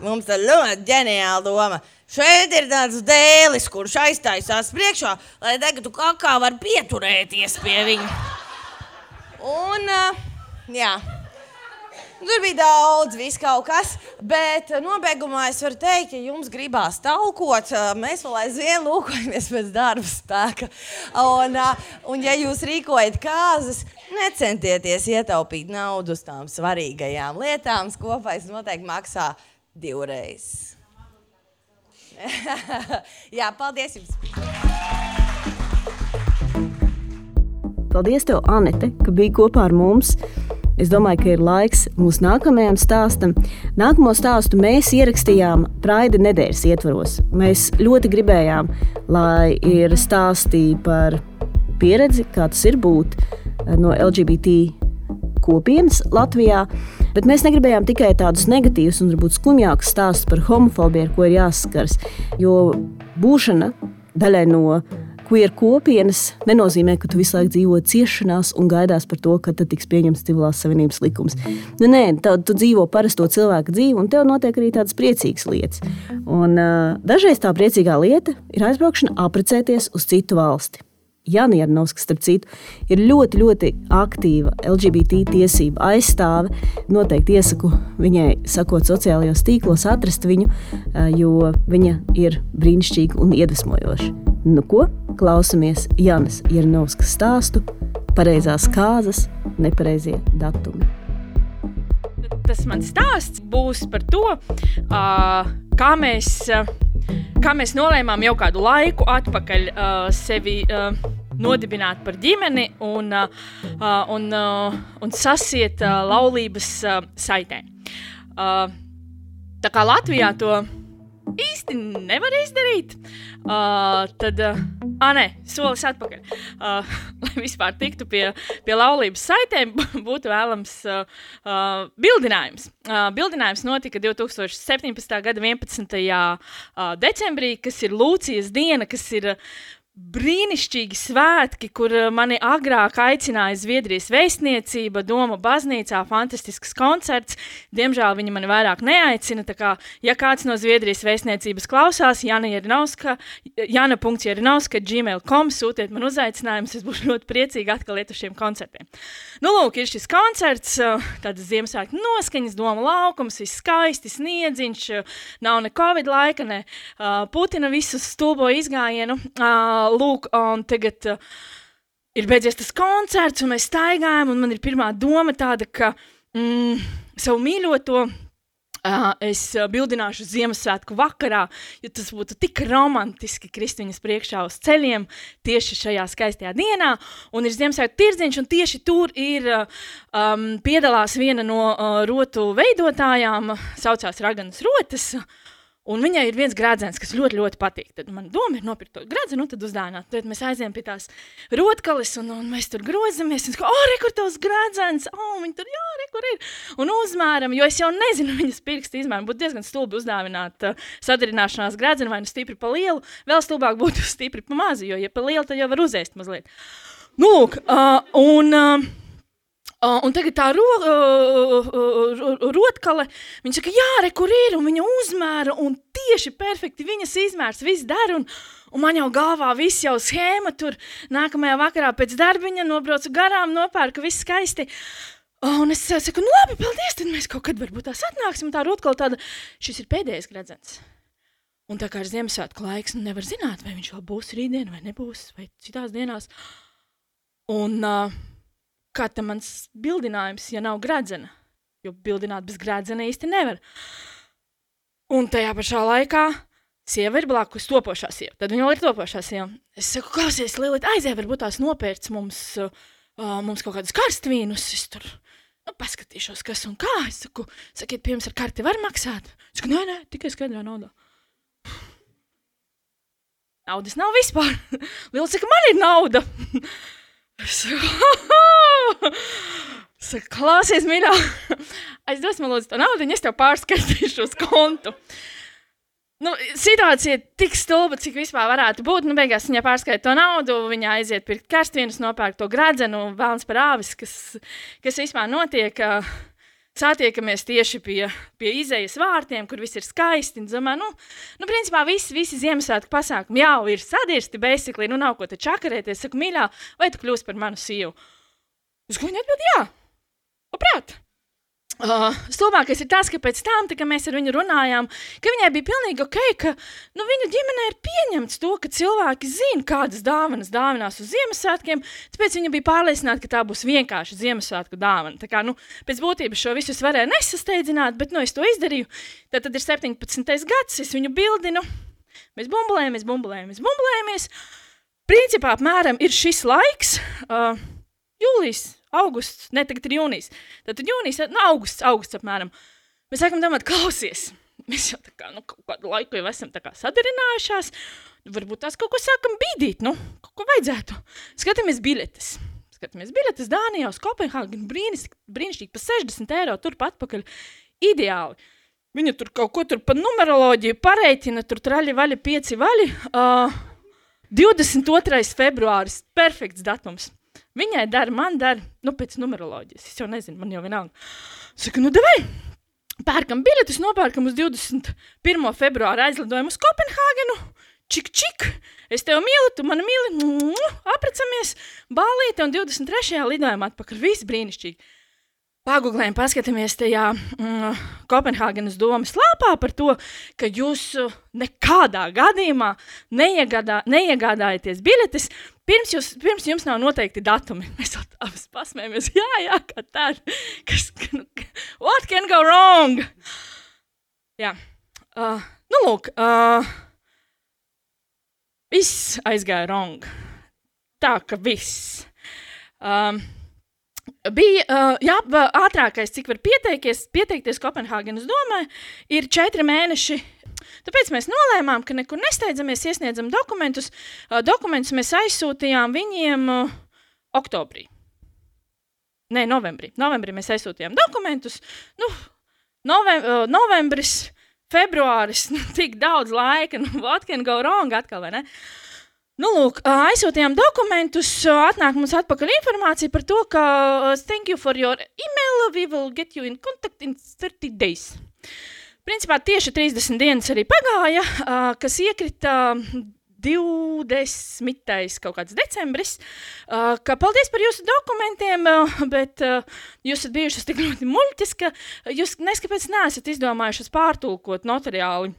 mums ir ļoti ģeniāla doma. Šeit ir tāds dēlis, kurš aiztaisās priekšā, lai degtu kakā var pieturēties pie viņa. Un, jā, tur bija daudz, viss kaut kas, bet nobeigumā es varu teikt, ja jums gribās talkot, mēs vēl aizvien lūkojamies pēc darba spēka. Un, un ja jūs rīkojat kāzas, necentieties ietaupīt naudu uz tām svarīgajām lietām, kopais noteikti maksā divreiz. Jā, paldies jums! Paldies, tev, Anete, ka biji kopā ar mums. Es domāju, ka ir laiks mūsu nākamajam stāstam. Nākamo stāstu mēs ierakstījām Praida nedēļas ietvaros. Mēs ļoti gribējām, lai ir stāstī par pieredzi, kā tas ir būt no LGBT kopienas Latvijā. Bet mēs negribējām tikai tādus negatīvus un varbūt skumjākus stāstus par homofobiju, ar ko ir jāsaskars. Jo būšana daļai no queer kopienas nenozīmē, ka tu visu laiku dzīvo ciešanās un gaidās par to, kad tiks pieņemts civilās savienības likums. Nu, nē, tā, tu dzīvo parasto cilvēku dzīvi, un tev notiek arī tādas priecīgas lietas. Un, uh, dažreiz tā priecīgā lieta ir aizbraukšana apprecēties uz citu valsti. Jana Janovska, starp citu, ir ļoti, ļoti aktīva LGBT tiesību aizstāve. Noteikti iesaku viņai, sakot, sociālajos tīklos, atrast viņu, jo viņa ir brīnišķīga un iedvesmojoša. Nu, ko klausamies Janas Janovskas stāstu? Pareizās kāzas, nepareizie datumi. Tas mans stāsts būs par to, kā mēs kā mēs nolēmām jau kādu laiku atpakaļ sevi nodibināt par ģimeni un, un, un sasiet laulības saitē. Tā kā Latvijā to īsti nevar izdarīt, uh, tad, uh, ah, nē, solis atpakaļ. Uh, lai vispār tiktu pie, pie laulības saitēm, būtu vēlams uh, uh, bildinājums. Uh, bildinājums notika 2017. gada 11. Uh, decembrī, kas ir Lūcijas diena, kas ir uh, brīnišķīgi svētki, kur eh, mani agrāk aicināja Zviedrijas vēstniecība, Doma baznīcā, fantastisks koncerts. Diemžēl viņi mani vairāk neaicina, kā, ja kāds no Zviedrijas vēstniecības klausās, Jana Jerinovska, jana.jerinovska, gmail.com, sūtiet man uzaicinājumus, es būšu ļoti priecīgi atkal iet uz šiem koncertiem. Nu, lūk, ir šis koncerts, eh, tādas Ziemassvētku noskaņas, Doma laukums, viss skaisti, sniedziņš, nav ne Covid laika, ne Putina visu stulbo izgājienu. Uh, lūk, un tagad uh, ir beidzies tas koncerts, un mēs staigājam, un man ir pirmā doma tāda, ka mm, savu mīļoto. Uh, es uh, bildināšu Ziemassvētku vakarā, jo tas būtu tik romantiski Kristīnas priekšā uz ceļiem tieši šajā skaistajā dienā. Un ir Ziemassvētku tirdziņš, un tieši tur ir uh, um, piedalās viena no uh, rotu veidotājām, saucās Raganas Rotas. Uh, Un viņai ir viens grāmatas, kas ļoti, ļoti patīk. Tad man doma ir nopirkt to grāmatu, un tad uzdāvināt. Tad mēs aizējām pie tās rotkalis, un, un mēs tur grozamies. Un, oh, re, kur tavs grāmatas, oh, viņi tur, jā, re, kur ir. Un uzmēram, jo es jau nezinu viņas pirkstu izmēru. Būtu diezgan stulbi uzdāvināt uh, sadarināšanās grāmatu, vai nu stipri pa lielu, vēl stulbāk būtu stipri pa mazu, jo, ja pa lielu, tad jau var uzēst mazliet. Nu, lūk, uh, un. Uh, Uh, un tagad tā ro, uh, uh, rotkale, viņa saka, jā, re, kur ir, un viņa uzmēra, un tieši perfekti viņas izmērs, viss der, un, un man jau galvā viss jau schēma tur, nākamajā vakarā pēc darbiņa nobraucu garām, nopērku, viss skaisti. Un es saku, nu labi, paldies, tad mēs kaut kad varbūt tās atnāksim, tā rotkala tāda, šis ir pēdējais gredzens. Un tā kā ir Ziemassvētku laiks, nu nevar zināt, vai viņš vēl būs rītdien vai nebūs, vai citās dienās. Un uh, kā tam mans bildinājums, ja nav gradzena. Jo bildināt bez gradzena īsti nevar. Un tajā pašā laikā sieva ir blakus topošā sieva. Tad viņa vēl ir topošā sieva. Es saku, klausies, Lilita, aizēj, varbūt tās nopērts mums, uh, mums kaut kādus karstvīnus. Es tur nu, paskatīšos, kas un kā. Es saku, sakiet, pie jums ar karti var maksāt? Es saku, nē, nē, tikai skaidrā naudā. Naudas nav vispār. Lilita saka, man ir nauda. Saka, klausies, mīļā, aizdos man lūdzu to naudu, es tev pārskaitīšu uz kontu. Nu, situācija ir tik stulba, cik vispār varētu būt. Nu, beigās viņa pārskaita to naudu, viņa aiziet pirkt karstvīnus, nopērk to gradzenu, vēlams par āvis, kas, kas vispār notiek. Satiekamies tieši pie, pie izējas vārtiem, kur viss ir skaisti. Domāju, nu, nu, principā visi, visi Ziemassvētku pasākumi jau ir sadirsti, basically, nu nav ko te čakarēties. Saku, mīļā, vai tu kļūsi par manu sievu? Uz ko viņa atbild, jā, labprāt. Uh, Stulbākais ir tas, ka pēc tam, tā, kad mēs ar viņu runājām, ka viņai bija pilnīgi ok, ka nu, viņu ģimenē ir pieņemts to, ka cilvēki zina, kādas dāvanas dāvinās uz Ziemassvētkiem. Tāpēc viņa bija pārliecināta, ka tā būs vienkārši Ziemassvētku dāvana. Tā kā, nu, pēc būtības šo visu varēja nesasteidzināt, bet nu, es to izdarīju. Tad, tad ir 17. gads, es viņu bildinu. Mēs bumbulējamies, bumbulējamies, bumbulējamies. Principā apmēram ir šis laiks, uh, jūlijas augusts, ne tagad ir jūnijas. Tad jūnijas, nu, augusts, augusts apmēram. Mēs sākam domāt, klausies, mēs jau tā kā, nu, kaut kādu laiku jau esam tā kā sadarinājušās, varbūt tās kaut ko sākam bīdīt, nu, kaut ko vajadzētu. Skatāmies biļetes. Skatāmies biļetes Dānijā uz Kopenhāgenu, brīnišķīgi, pa 60 eiro turpat atpakaļ. Ideāli. Viņa tur kaut ko tur pa numeroloģiju pareiķina, tur traļi vaļi, pieci vaļi. Uh, 22. februāris, perfekts datums. Viņai dara, man dara, nu, pēc numeroloģijas. Es jau nezinu, man jau vienalga. Saku, nu, devai! Pērkam biļetes, nopērkam uz 21. februāra aizlidojumu uz Kopenhāgenu. Čik, čik! Es tevi mīlu, tu mani mīli, aprecamies, bālīte un 23. lidojumā atpakaļ. Viss brīnišķīgi. Pagūglējam, paskatāmies tajā mm, Kopenhāgenes domas lāpā par to, ka jūs nekādā gadījumā neiegādā, neiegādājaties biļetes, pirms, jūs, pirms jums nav noteikti datumi. Mēs abas pasmējamies, jā, jā, kā tā ir. Kas, nu, what can go wrong? Jā, uh, nu lūk, uh, viss aizgāja wrong. Tā ka viss. Um, Bija uh, jā, ātrākais, cik var pieteikties, pieteikties Kopenhāgenes domai, ir četri mēneši. Tāpēc mēs nolēmām, ka nekur nesteidzamies, iesniedzam dokumentus. Uh, dokumentus mēs aizsūtījām viņiem uh, oktobrī. Nē, novembrī. Novembrī mēs aizsūtījām dokumentus. Nu, novem, uh, novembris, februāris, nu, tik daudz laika, nu, what can go wrong atkal, vai ne? Uh, Nu, lūk, aizsūtījām dokumentus, atnāk mums atpakaļ informācija par to, ka thank you for your email, we will get you in contact in 30 days. Principā tieši 30 dienas arī pagāja, kas iekrita 20. kaut kāds decembris, ka paldies par jūsu dokumentiem, bet jūs esat bijušas tik ļoti muļķis, ka jūs neskapēc neesat izdomājušas pārtulkot notariāli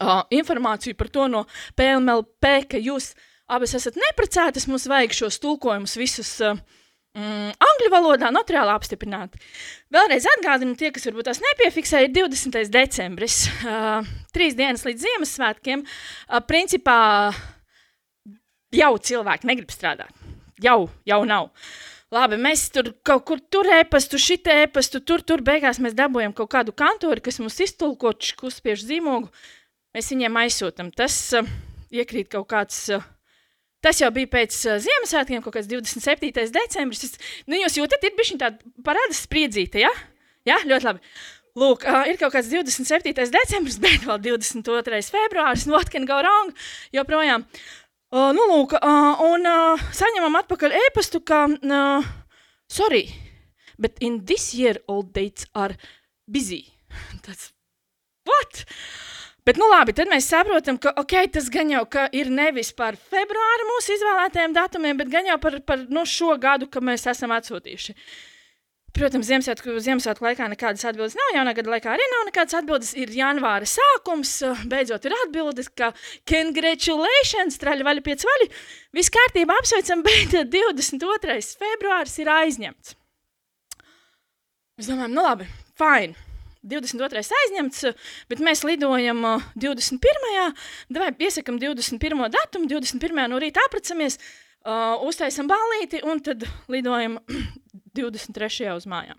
uh, informāciju par to no PLMLP, ka jūs abas esat neprecētas, mums vajag šos tulkojumus visus uh, mm, angļu valodā notariāli apstiprināt. Vēlreiz atgādinu, tie, kas varbūt tās nepiefiksēja, ir 20. decembris, uh, trīs dienas līdz Ziemassvētkiem. Uh, principā jau cilvēki negrib strādāt. Jau, jau nav. Labi, mēs tur kaut kur tur ēpastu, šitā ēpastu, tur, tur beigās mēs dabūjam kaut kādu kantori, kas mums iztulko, kurspiež zīmogu. Uh, mēs viņiem aizsūtām. Tas uh, iekrīt kaut kāds. Uh, Tas jau bija pēc uh, Ziemassvētkiem, kaut kāds 27. decembris. Es, nu, jūs jūtat, ir bijusi tāda parādas spriedzīta, ja? Jā, ļoti labi. Lūk, uh, ir kaut kāds 27. decembris, bet vēl 22. februāris, what can go wrong, joprojām. Uh, nu, lūk, uh, un uh, saņemam atpakaļ ēpastu, ka, uh, sorry, but in this year all dates are busy. Tas, what? Bet, nu labi, tad mēs saprotam, ka okay, tas gan jau ir nevis par februāra mūsu izvēlētajiem datumiem, bet gan jau par, par no nu, šo gadu, ka mēs esam atsūtījuši. Protams, Ziemassvētku, Ziemassvētku laikā nekādas atbildes nav. Jaunā gada laikā arī nav nekādas atbildes. Ir janvāra sākums, beidzot ir atbildes, ka congratulations, traļi vaļi pieci vaļi. Viss kārtībā apsveicam, bet 22. februāris ir aizņemts. Mēs domājam, nu labi, fine. 22. aizņemts, bet mēs lidojam 21. Vai piesakām 21. datumu, 21. no rīta apracamies, uh, uztaisam balīti un tad lidojam 23. uz mājām.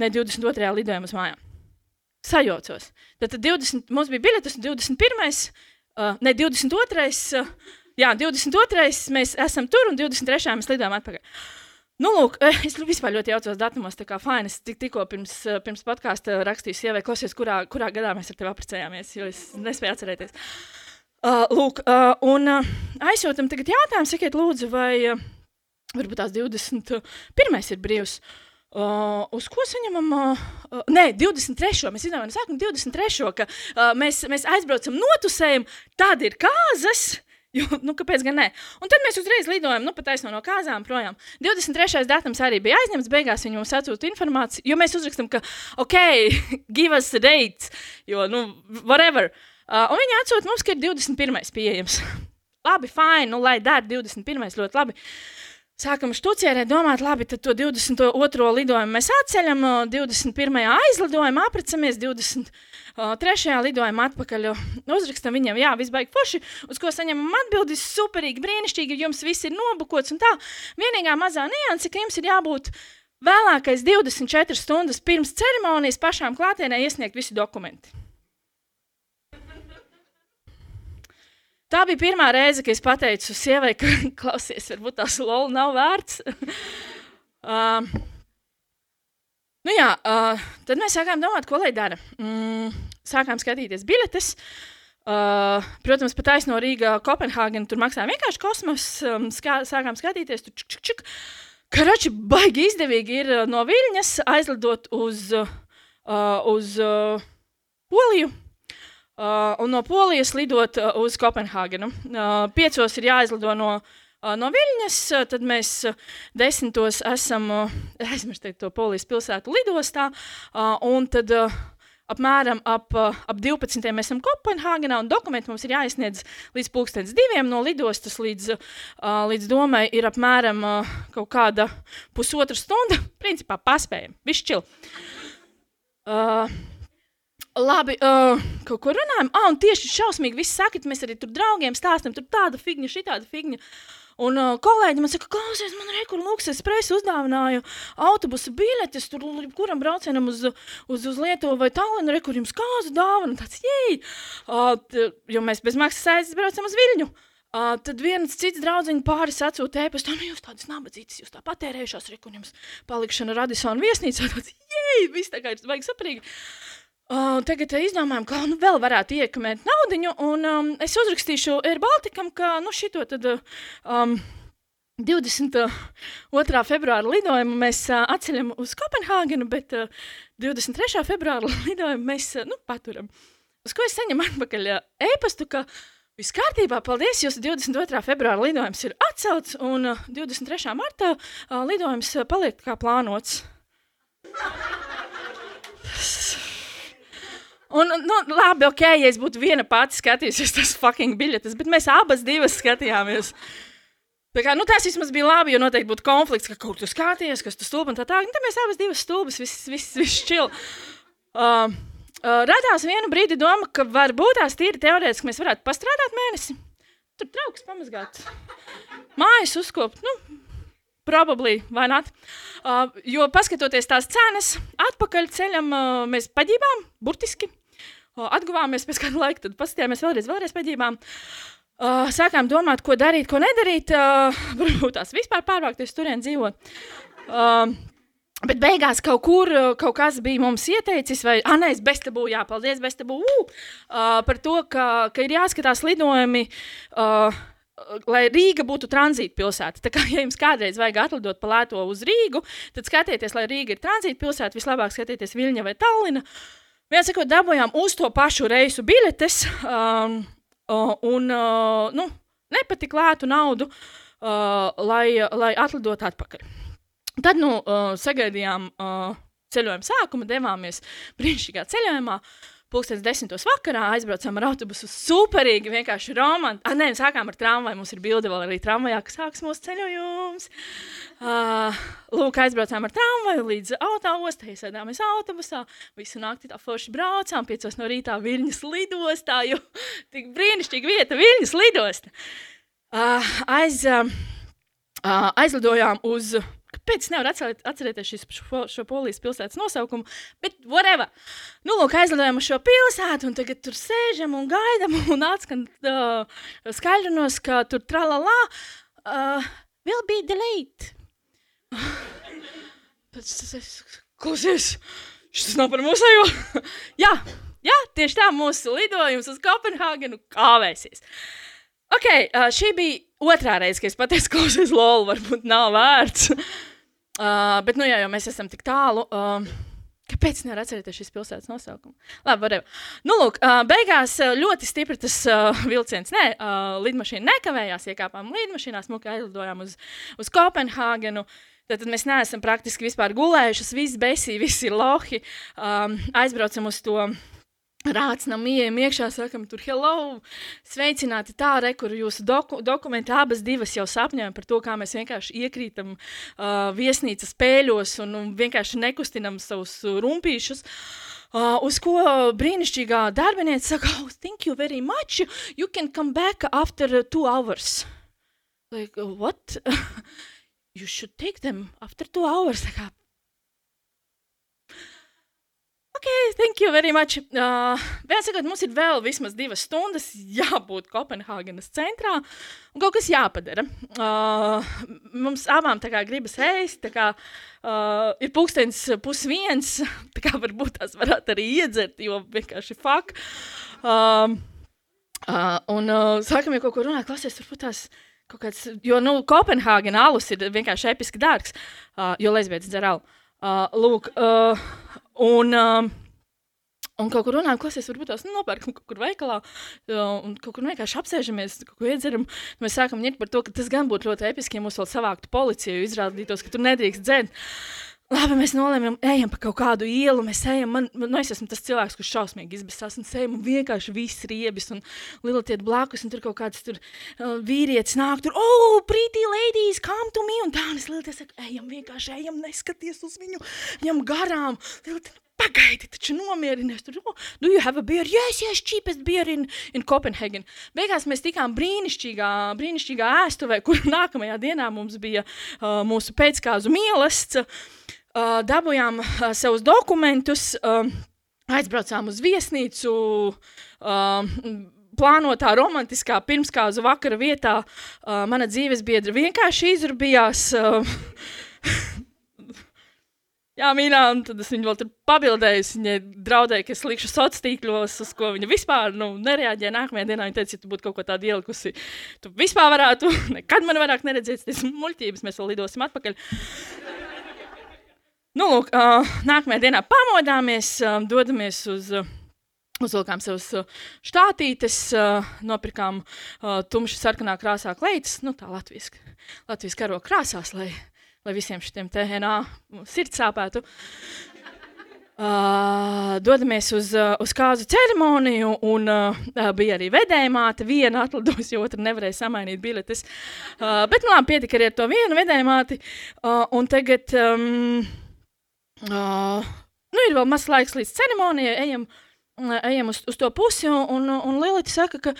Ne 22. lidojam uz mājām. Sajaucos. Tad 20, mums bija biļetes 21. Uh, ne 22. Uh, jā, 22. mēs esam tur un 23. mēs lidojam atpakaļ. Nu, lūk, es vispār ļoti jaucos datumos, tā kā fini. Es tik, tikko pirms, eh, pirms podkāsta rakstīju sievai, klausies, kurā, kurā gadā mēs ar tevi apprecējāmies, jo es nespēju atcerēties. Uh, lūk, uh, un uh, aizsūtam tagad jautājumu, sakiet, lūdzu, vai uh, varbūt tās 21. ir brīvs. Uh, uz ko saņemam? Uh, uh, nē, 23. Mēs izdomājām, sākam 23. ka uh, mēs, mēs aizbraucam, notusējam, tad ir kāzas. Jo, nu, kāpēc gan ne? Un tad mēs uzreiz lidojam, nu, pat aizno no kāzām projām. 23. datums arī bija aizņemts, beigās viņi mums atsūta informāciju, jo mēs uzrakstām, ka, ok, give us dates, jo, nu, whatever. Uh, un viņi atsūta mums, ka ir 21. pieejams. labi, fine, nu, lai dara 21. ļoti labi. Sākam štucierēt, domāt, labi, tad to 22. lidojumu mēs atceļam, 21. aizlidojam, aprecamies 20. Uh, trešajā lidojumā atpakaļ uzrakstam viņiem, jā, viss baigi forši, uz ko saņemam atbildi, superīgi, brīnišķīgi, jums viss ir nobukots un tā. Vienīgā mazā nianse, ka jums ir jābūt vēlākais 24 stundas pirms ceremonijas pašām klātienē iesniegt visi dokumenti. Tā bija pirmā reize, kad es pateicu sievai, ka, klausies, varbūt tās lola nav vērts. uh, Nu jā, uh, tad mēs sākām domāt, ko lai dara. Mm, sākām skatīties biļetes. Uh, protams, pat aizno Rīgā, Kopenhāgena tur maksāja vienkārši kosmos. Um, skā, sākām skatīties, tur čuk, čuk, čuk. Karači baigi izdevīgi ir no Viļņas aizlidot uz, uh, uz uh, Poliju. Uh, un no Polijas lidot uh, uz Kopenhāgenu. Uh, piecos ir jāizlido no uh, no Viļņas, tad mēs desmitos esam aizmirstīt to polijas pilsētu lidostā, un tad apmēram ap, ap 12. mēs esam Kopenhāgenā, un dokumenti mums ir jāizsniedz līdz pulkstens diviem no lidostas līdz, līdz domai ir apmēram kaut kāda pusotra stunda, principā paspējam, višķil. Uh, Labi, uh, kaut ko runājam. Ah, un tieši šausmīgi viss saka, mēs arī tur draugiem stāstam, tur tāda figņa, šī tāda figņa. Un uh, kolēģi man saka, klausies, man ir kur luksus presa uzdāvināju autobusu biļetes, tur kuram braucienam uz, uz, uz Lietuvu vai Tallinu, re, kur jums kāzu dāvana, tāds, jēj! Uh, jo mēs bez maksas aizbraucam uz Viļņu. Uh, tad viens cits draugs pāris atsūta ēpastu, nu, jūs tādas nabadzītas, jūs tā patērējušās, re, un jums palikšana Radisona viesnīcā, tāds, jēj, viss tā kā ir baigi saprīgi. Uh, tagad izdomājām, kā nu, vēl varētu iekamēt naudu. Um, es uzrakstīšu Air Balticam, ka nu, šito tad, um, 22. februāra lidojumu mēs uh, atceļam uz Kopenhāgenu, bet uh, 23. februāra lidojumu mēs uh, nu, paturam. Uz ko es saņemu atpakaļ e-pastu, ka viss kārtībā, paldies, jūsu 22. februāra lidojums ir atcelts, un uh, 23. martā uh, lidojums paliek kā plānots. Un, nu, labi, ok, ja es būtu viena pati skatījusies tas fucking biļetes, bet mēs abas divas skatījāmies. Tā kā, nu, tas vismaz bija labi, jo noteikti būtu konflikts, ka kur tu skaties, kas tu stulbi un tā tālāk. Nu, tad mēs abas divas stulbas, viss, viss, viss čil. Uh, uh, radās vienu brīdi doma, ka varbūt tās tīri teorētiski mēs varētu pastrādāt mēnesi. Tur trauks pamazgāt. Mājas uzkopt, nu, Probably, vai ne? Uh, jo paskatoties tās cenas, atpakaļ ceļam uh, mēs paģībām, burtiski. Uh, atguvāmies pēc kāda laika, tad paskatījāmies vēlreiz, vēlreiz paģībām. Uh, sākām domāt, ko darīt, ko nedarīt. Uh, varbūt tās vispār pārvākties turien dzīvot. Uh, Bet beigās kaut kur kaut kas bija mums ieteicis, vai ah, nē, es beztabūju, jā, paldies, beztabūju, uh, par to, ka, ka ir jāskatās lidojumi. Uh, lai Rīga būtu tranzīta pilsēta. Tā kā ja jums kādreiz vajag atlidot pa lēto uz Rīgu, tad skatieties, lai Rīga ir tranzīta pilsēta, vislabāk skatieties Viļņa vai Tallina. Viens sakot, dabūjām uz to pašu reisu biļetes um, un uh, nu, nepatik lētu naudu, uh, lai, lai atlidotu atpakaļ. Tad nu, uh, sagaidījām uh, ceļojuma sākumu, devāmies brīnišķīgā ceļojumā. Uh, Pūkstens desmitos vakarā aizbraucām ar autobusu. Superīgi, vienkārši romantiski. Ah, nē, sākām ar tramvaju. Mums ir bilde vēl arī tramvajā, kas sāks mūsu ceļojums. Uh, lūk, aizbraucām ar tramvaju līdz autostai, sēdāmies autobusā. Visu nakti tā forši braucām, piecos no rītā Viļņas lidostā, jo tik brīnišķīga vieta Viļņas lidosta. Uh, aiz, uh, aizlidojām uz Kāpēc atcerēt, atcerēties šis, šo, šo polijas pilsētas nosaukumu? Bet, whatever. Nu, lūk, aizlidojam uz šo pilsētu, un tagad tur sēžam un gaidām, un atskan uh, skaļrunos, ka tur tralalā uh, will be delayed. Klausies, šis nav par mūsējo. jā, jā, tieši tā mūsu lidojums uz Kopenhāgenu kāvēsies. Ok, uh, šī bija otrā reize, kad es pateicu, klausies, lol, varbūt nav vērts. uh, bet, nu, jā, jau mēs esam tik tālu. Uh, Kāpēc nevar atcerēties šīs pilsētas nosaukumu? Labi, varēja. Nu, lūk, uh, beigās ļoti stipri tas uh, vilciens. Nē, uh, lidmašīna nekavējās, iekāpām lidmašīnā, smuki aizlidojām uz, uz Kopenhāgenu. Tad mēs neesam praktiski vispār gulējuši, viss besī, visi ir lohi. Um, aizbraucam uz to Rācinām, ejam iekšā, sakam, tur, hello, sveicināti tā, re, kur jūsu doku, dokumenti abas divas jau sapņojam par to, kā mēs vienkārši iekrītam uh, viesnīcas spēļos un, un vienkārši nekustinam savus rumpīšus. Uh, uz ko brīnišķīgā darbinieca saka, oh, thank you very much, you can come back after two hours. Like, what? you should take them after two hours. Kā, Ok, thank you very much. Uh, Viens sakot, mums ir vēl vismaz divas stundas jābūt Kopenhāgenes centrā un kaut kas jāpadara. Uh, mums abām kā gribas ēst, kā uh, ir pulkstenis pusviens, tā kā varbūt tās varētu arī iedzert, jo vienkārši fak. Uh, uh, un uh, sākam jau kaut ko runāt, klasies, turbūt tās kaut kāds, jo, nu, Kopenhāgena alus ir vienkārši episki dārgs, uh, jo lesbietis dzer alu. Uh, lūk, uh, un, uh, un kaut kur runājam, klausies, varbūt tās nopērkam kaut kur veikalā, uh, un kaut kur vienkārši apsēžamies, kaut ko iedzeram. Mēs sākam ņemt par to, ka tas gan būtu ļoti episki, ja mums vēl savāktu policiju, izrādītos, ka tur nedrīkst dzert. Labi, mēs nolēmām, ejam pa kaut kādu ielu. Mēs ejam, man, man, nu, es esmu tas cilvēks, kurš šausmīgi izbēsās. Un ejam, un vienkārši viss riebis un lielatiet blakus. Un tur kaut kāds tur, uh, vīrietis nāk, tur, oh, pretty ladies, come to me. Un tā, un es lielatiet saku, ejam, vienkārši ejam, neskaties uz viņu, ejam garām. Lielatiet, Pagaidi, taču nomierinies. Tur, oh, do you have a beer? Yes, yes, cheapest beer in, in Copenhagen. Beigās mēs tikām brīnišķīgā, brīnišķīgā ēstuvē, kur nākamajā dienā mums bija uh, mūsu pēckāzu mielasts. Uh, dabūjām uh, savus dokumentus, uh, aizbraucām uz viesnīcu. Uh, plānotā romantiskā pirmskāzu vakara vietā uh, mana dzīves biedra vienkārši izrabījās. Uh, Jā, mīnā, un tad es viņu vēl tur pabildēju. Viņai draudēja, ka es likšu sociālos tīklos, uz ko viņa vispār nu, nereaģēja. Nākamajā dienā viņa teica, ja tu būtu kaut ko tādu ielikusi, tu vispār varētu, nekad man vairāk neredzēt, tas muļķības, mēs vēl lidosim atpakaļ. nu, lūk, uh, nākamajā dienā pamodāmies, uh, dodamies uz. Uh, Uzvilkām savus štātītes, uh, nopirkām uh, tumši sarkanā krāsā kleitas, nu tā Latvijas, Latvijas karo krāsās, lai lai visiem šiem TNA sirds sāpētu. Uh, dodamies uz, uh, uz kāzu ceremoniju, un uh, bija arī vedēja māte. Viena atlidojusi, otra nevarēja samainīt biletes. Uh, bet, nu, labi, pietika arī ar to vienu vedēju māti. Uh, un tagad, um, uh, nu, ir vēl mazs laiks līdz ceremonijai, ejam, uh, ejam uz, uz to pusi, un, un, un Lilita saka, ka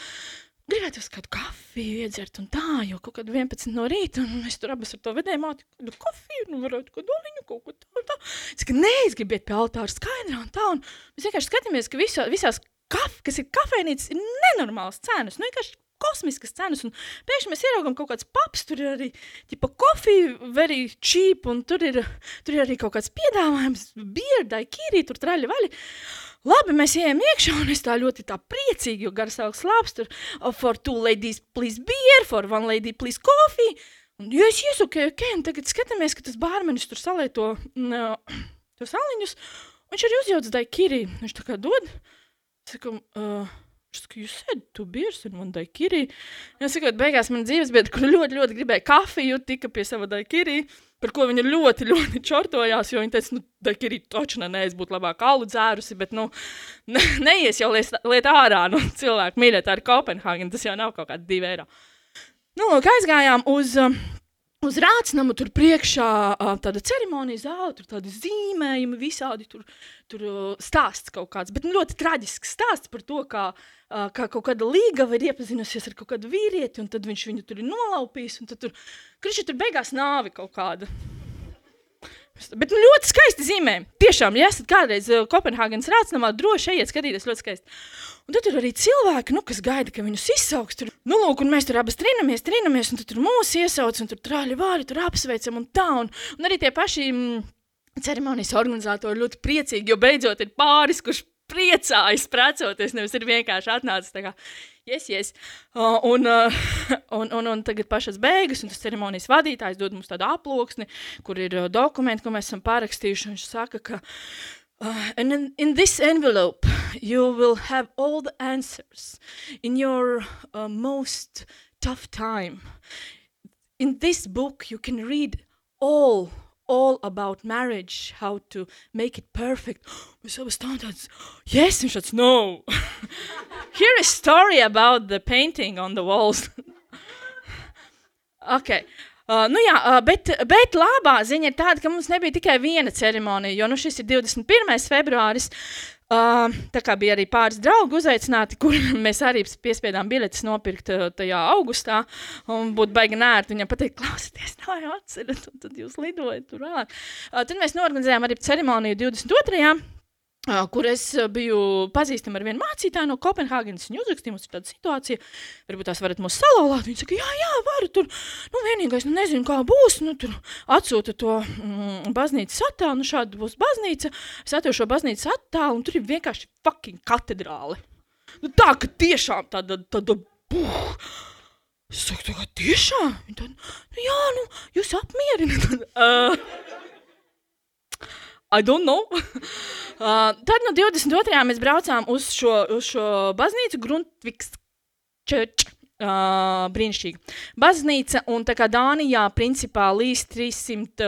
gribētu kādu kafiju iedzert, un tā, jo kaut kad 11 no rīta, un mēs tur abas ar to vedēju māti, kādu kafiju, nu varētu kaut doliņu, kaut ko tā, tā. Es saku, nē, es gribu iet pie altāra skaidrā, un tā, un mēs vienkārši skatāmies, ka viso, visās kaf, kas ir kafejnīcas, ir nenormāls cenas, nu vienkārši kosmiskas cenas. Un pēkšņi mēs ieraugām kaut kāds paps, tur ir arī tipa kofija, very cheap, un tur ir, tur ir arī kaut kāds piedāvājums, bierdai, kīrī, tur traļi vaļi. Labi, mēs ejam iekšā, un es tā ļoti tā priecīgi, jo garas augsts labs, tur oh, for two ladies, please beer, for one lady, please coffee. Un, ja es iesaku, ok, un tagad skatāmies, ka tas bārmenis tur salieto uh, tos aliņus, viņš arī uzjauc daikiri, viņš tā kā dod, saku, uh, you said two beers and one daiquiri. Es saku, beigās man dzīves biedra, kur ļoti, ļoti gribēja kafiju, tika pie sava daiquiri, par ko viņa ļoti, ļoti čortojās, jo viņa teica, nu, daiquiri taču ne, es būtu labāk alu dzērusi, bet, nu, ne, neies jau liet, liet ārā, nu, cilvēku mīļā, tā ir Kopenhāgena, tas jau nav kaut kādi divi eiro. Nu, lūk, aizgājām uz... Uh, uz rācnamu tur priekšā tāda ceremonija zāle, tur tādi zīmējumi, visādi tur, tur stāsts kaut kāds, bet nu, ļoti traģisks stāsts par to, kā, kā kaut kāda līgava ir iepazinusies ar kaut kādu vīrieti, un tad viņš viņu tur ir nolaupījis, un tad tur, kriši tur beigās nāvi kaut kāda. Bet nu, ļoti skaisti zīmē. Tiešām, ja esat kādreiz Kopenhāgenes rācnamā, droši ejiet skatīties, ļoti skaisti. Un tad ir arī cilvēki, nu, kas gaida, ka viņus izsauks. Tur, nu, lūk, un mēs tur abas trinamies, trinamies, un tur mūsu iesauc, un tur trāļi vārdi, tur apsveicam, un tā. Un, un arī tie paši mm, ceremonijas organizatori ļoti priecīgi, jo beidzot ir pāris, kurš priecājas, precoties, nevis ir vienkārši atnācis tā kā, yes, yes. Uh, un, uh, un, un, un tagad pašas beigas, un tas ceremonijas vadītājs dod mums tādu aploksni, kur ir uh, dokumenti, ko mēs esam pārakstījuši, un viņš saka, ka Uh, and in, in, this envelope, you will have all the answers in your uh, most tough time. In this book, you can read all, all about marriage, how to make it perfect. Mēs abi stāvam tāds, yes, viņš tāds, no. Here is story about the painting on the walls. okay. Uh, nu jā, uh, bet, bet labā ziņa ir tāda, ka mums nebija tikai viena ceremonija, jo nu, šis ir 21. februāris. Uh, tā kā bija arī pāris draugi uzaicināti, kur mēs arī piespiedām biļetes nopirkt uh, tajā augustā. Būtu baigi nērti viņam pateikt, klausieties, tā jau atcerat, un tad jūs lidojat tur ārā. Uh, tad mēs norganizējām arī ceremoniju 22 kur es biju pazīstama ar vienu mācītāju no Kopenhāgenes. Viņa uzrakstīja mums tādu situāciju, varbūt tās varat mūs salauzīt. Viņa saka, jā, jā, varu tur. Nu, vienīgais, nu, nezinu, kā būs. Nu, tur atsūta to mm, baznīcas attēlu, nu, šāda būs baznīca. Es atveru šo baznīcas attēlu, un tur ir vienkārši fucking katedrāle. Nu, tā, ka tiešām tāda, tāda, buh. Es saku, tā kā tiešām? Tāda, nu, jā, nu, jūs apmierināt. uh, I don't know. uh, tad no 22. mēs braucām uz šo, uz šo baznīcu, Grundtvigs Church. Uh, brīnišķīgi. Baznīca un tā kā Dānijā principā līdz 300.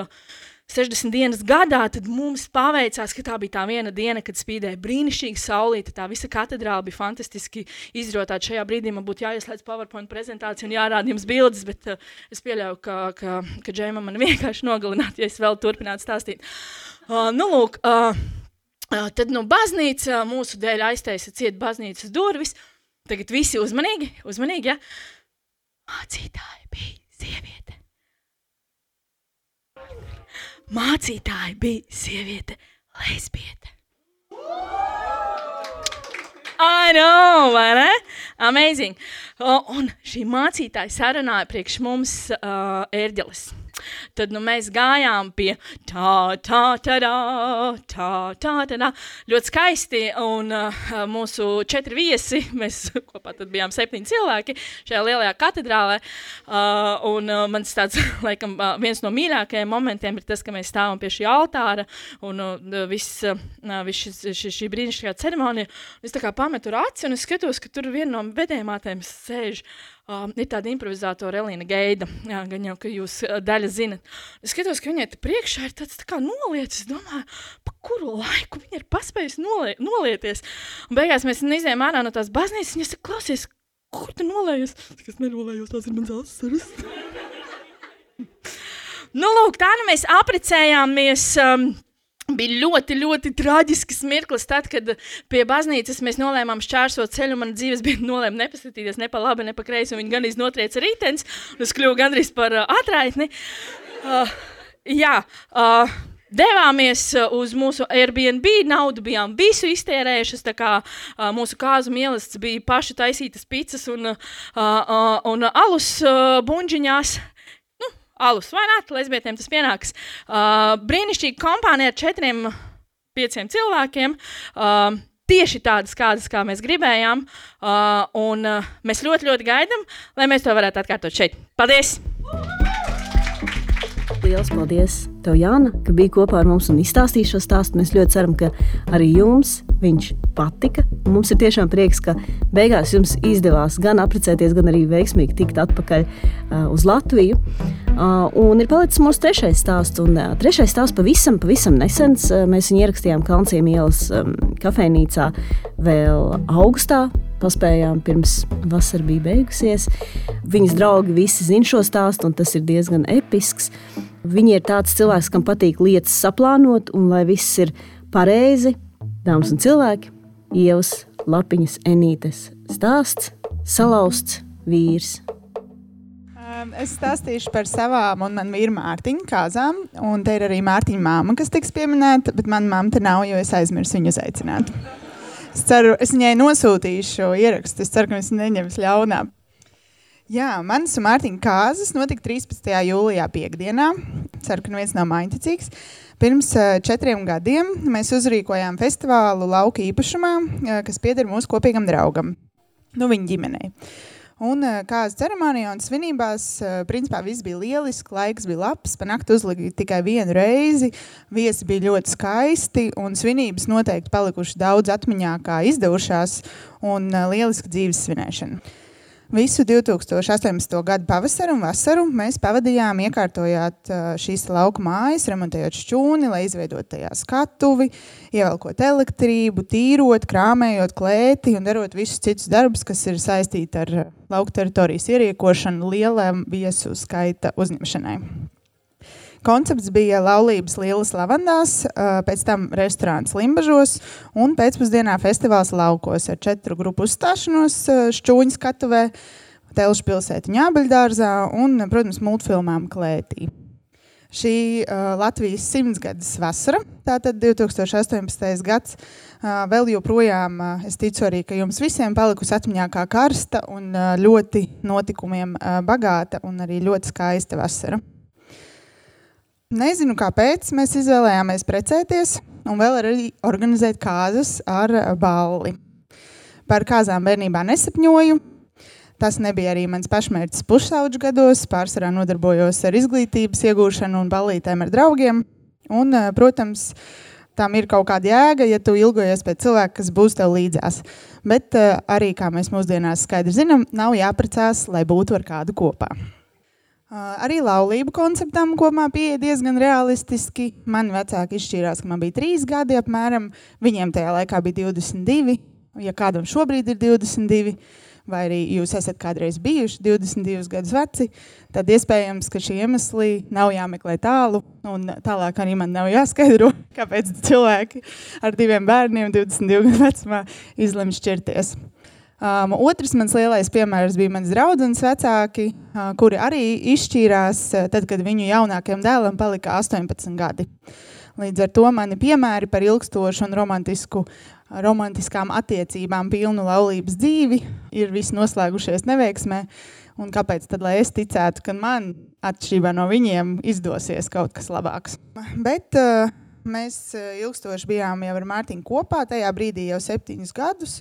60 dienas gadā, tad mums paveicās, ka tā bija tā viena diena, kad spīdēja brīnišķīgi saulīte. Tā visa katedrāle bija fantastiski izrotāta. Šajā brīdī man būtu jāieslēdz PowerPoint prezentācija un jārāda jums bildes, bet uh, es pieļauju, ka, ka, ka Džēma man vienkārši nogalinātu, ja es vēl turpinātu stāstīt. Uh, nu, lūk, uh, uh, tad nu, baznīca mūsu dēļ aiztaisa ciet baznīcas durvis. Tagad visi uzmanīgi, uzmanīgi, ja? Mācītāji bija sieviete mācītāja bija sieviete, lesbiete. I know, vai ne? Amazing. Uh, un šī mācītāja sarunāja priekš mums uh, ērģeles. Tad nu, mēs gājām pie tā, tā, tā, tā, tā, tā, tā, tā. Ļoti skaisti. Un uh, mūsu četri viesi, mēs kopā bijām septiņi cilvēki šajā lielajā katedrālē. Uh, un uh, mans tāds, laikam, uh, viens no mīļākajiem momentiem ir tas, ka mēs stāvam pie šī altāra un uh, viss, uh, viss šis, šis, šī brīnišķīgā ceremonija. Es tā kā pametu aci un es skatos, ka tur viena no vedējumātēm sēž. Uh, Um, ir tāda improvizātora Elīna Geida, jā, gan jau, ka jūs uh, daļa zinat. Es skatos, ka viņai priekšā ir tāds tā kā nolietis, es domāju, pa kuru laiku viņa ir paspējusi nolie, nolieties. Un beigās mēs izējām ārā no tās baznīcas, viņa saka, klausies, kur tu nolējies? Es nenolējos, tās ir mans asaras. nu, lūk, tā nu mēs aprecējāmies. Um, Bija ļoti, ļoti traģisks mirklis, tad, kad pie baznīcas mēs nolēmām šķērsot ceļu. Man dzīves bija nolēma nepaskatīties ne pa labi, ne pa kreisi. Viņa gan iznotrieca rītens, un es kļuvu gandrīz par uh, atraitni. Uh, jā, uh, devāmies uz mūsu Airbnb, naudu bijām visu iztērējušas, tā kā uh, mūsu kāzu mielasts bija paši taisītas pizzas un, uh, uh, un alus uh, buņģiņās. Nu, alus vai nē, lesbietēm tas pienāks. Uh, brīnišķīga kompānija ar četriem, pieciem cilvēkiem. Uh, tieši tādas, kādas kā mēs gribējām. Uh, un uh, mēs ļoti, ļoti gaidām, lai mēs to varētu atkārtot šeit. Paldies! Lielas paldies, tev, Jāna, ka biji kopā ar mums un izstāstīji šo stāstu. Mēs ļoti ceram, ka arī jums viņš patika. Mums ir tiešām prieks, ka beigās jums izdevās gan apprecēties, gan arī veiksmīgi tikt atpakaļ uh, uz Latviju. Uh, un ir palicis mūsu trešais stāsts. Un, uh, trešais stāsts pavisam, pavisam nesens. Uh, mēs viņu ierakstījām Kalnciem ielas um, kafejnīcā vēl augustā paspējām pirms vasara bija beigusies. Viņas draugi visi zina šo stāstu, un tas ir diezgan episks. Viņi ir tāds cilvēks, kam patīk lietas saplānot, un lai viss ir pareizi, dāmas un cilvēki, ievas, lapiņas, enītes stāsts, salauzts vīrs. Um, es stāstīšu par savām un manu vīru Mārtiņu kāzām. Un te ir arī Mārtiņa māma, kas tiks pieminēta, bet manā mamma te nav, jo es aizmirsu viņu uzaicināt. Es ceru, es viņai nosūtīšu šo ierakstu. Es ceru, ka viņas neņems ļaunā. Jā, manas un Mārtiņa kāzas notika 13. jūlijā piekdienā. Ceru, ka neviens nav mainticīgs. Pirms uh, četriem gadiem mēs uzrīkojām festivālu lauka īpašumā, uh, kas pieder mūsu kopīgam draugam, nu viņa ģimenei. Un eh, kādas ceremonijā un svinībās, eh, principā viss bija lieliski, laiks bija labs, panākt uzlika tikai vienu reizi, viesi bija ļoti skaisti un svinības noteikti palikuši daudz atmiņā kā izdevušās un eh, lieliski dzīves svinēšana. Visu 2018. gadu pavasaru un vasaru mēs pavadījām iekārtojot šīs lauka mājas, remontējot šķūni, lai izveidotu tajā skatuvi, ievelkot elektrību, tīrot, krāmējot klēti un darot visus citus darbus, kas ir saistīti ar lauka teritorijas ierīkošanu lielām viesu skaita uzņemšanai. Koncepts bija laulības lielas lavandās, pēc tam restorāns Limbažos un pēcpusdienā festivāls laukos ar četru grupu uzstāšanos šķūņu skatuvē, Telšu pilsēta Ņābeļdārzā un, protams, multfilmām Klētī. Šī uh, Latvijas simtsgades vasara, tātad 2018. gads, uh, vēl joprojām, uh, es ticu arī, ka jums visiem palikusi atmiņā kā karsta un uh, ļoti notikumiem uh, bagāta un arī ļoti skaista vasara. Nezinu, kāpēc mēs izvēlējāmies precēties un vēl arī organizēt kāzas ar balli. Par kāzām bērnībā nesapņoju. Tas nebija arī mans pašmērķis pusauģu gados. Pārsvarā nodarbojos ar izglītības iegūšanu un ballītēm ar draugiem. Un, eh, protams, tam ir kaut kāda jēga, ja tu ilgojies pēc cilvēka, kas būs tev līdzās. Bet eh, arī, kā mēs mūsdienās skaidri zinām, nav jāprecās, lai būtu ar kādu kopā. Arī laulību konceptam kopumā pieeja diezgan realistiski. Mani vecāki izšķīrās, ka man bija trīs gadi apmēram. Viņiem tajā laikā bija 22. Ja kādam šobrīd ir 22, vai arī jūs esat kādreiz bijuši 22 gadus veci, tad iespējams, ka šie iemesli nav jāmeklē tālu. Un tālāk arī man nav jāskaidro, kāpēc cilvēki ar diviem bērniem 22 gadu vecumā izlemj šķirties. Um, otrs mans lielais piemērs bija mans draugs vecāki, uh, kuri arī izšķīrās uh, tad, kad viņu jaunākajam dēlam palika 18 gadi. Līdz ar to mani piemēri par ilgstošu un romantisku, romantiskām attiecībām pilnu laulības dzīvi ir visi noslēgušies neveiksmē. Un kāpēc tad, lai es ticētu, ka man, atšķirībā no viņiem, izdosies kaut kas labāks? Bet uh, mēs uh, ilgstoši bijām jau ar Mārtiņu kopā, tajā brīdī jau septiņus gadus.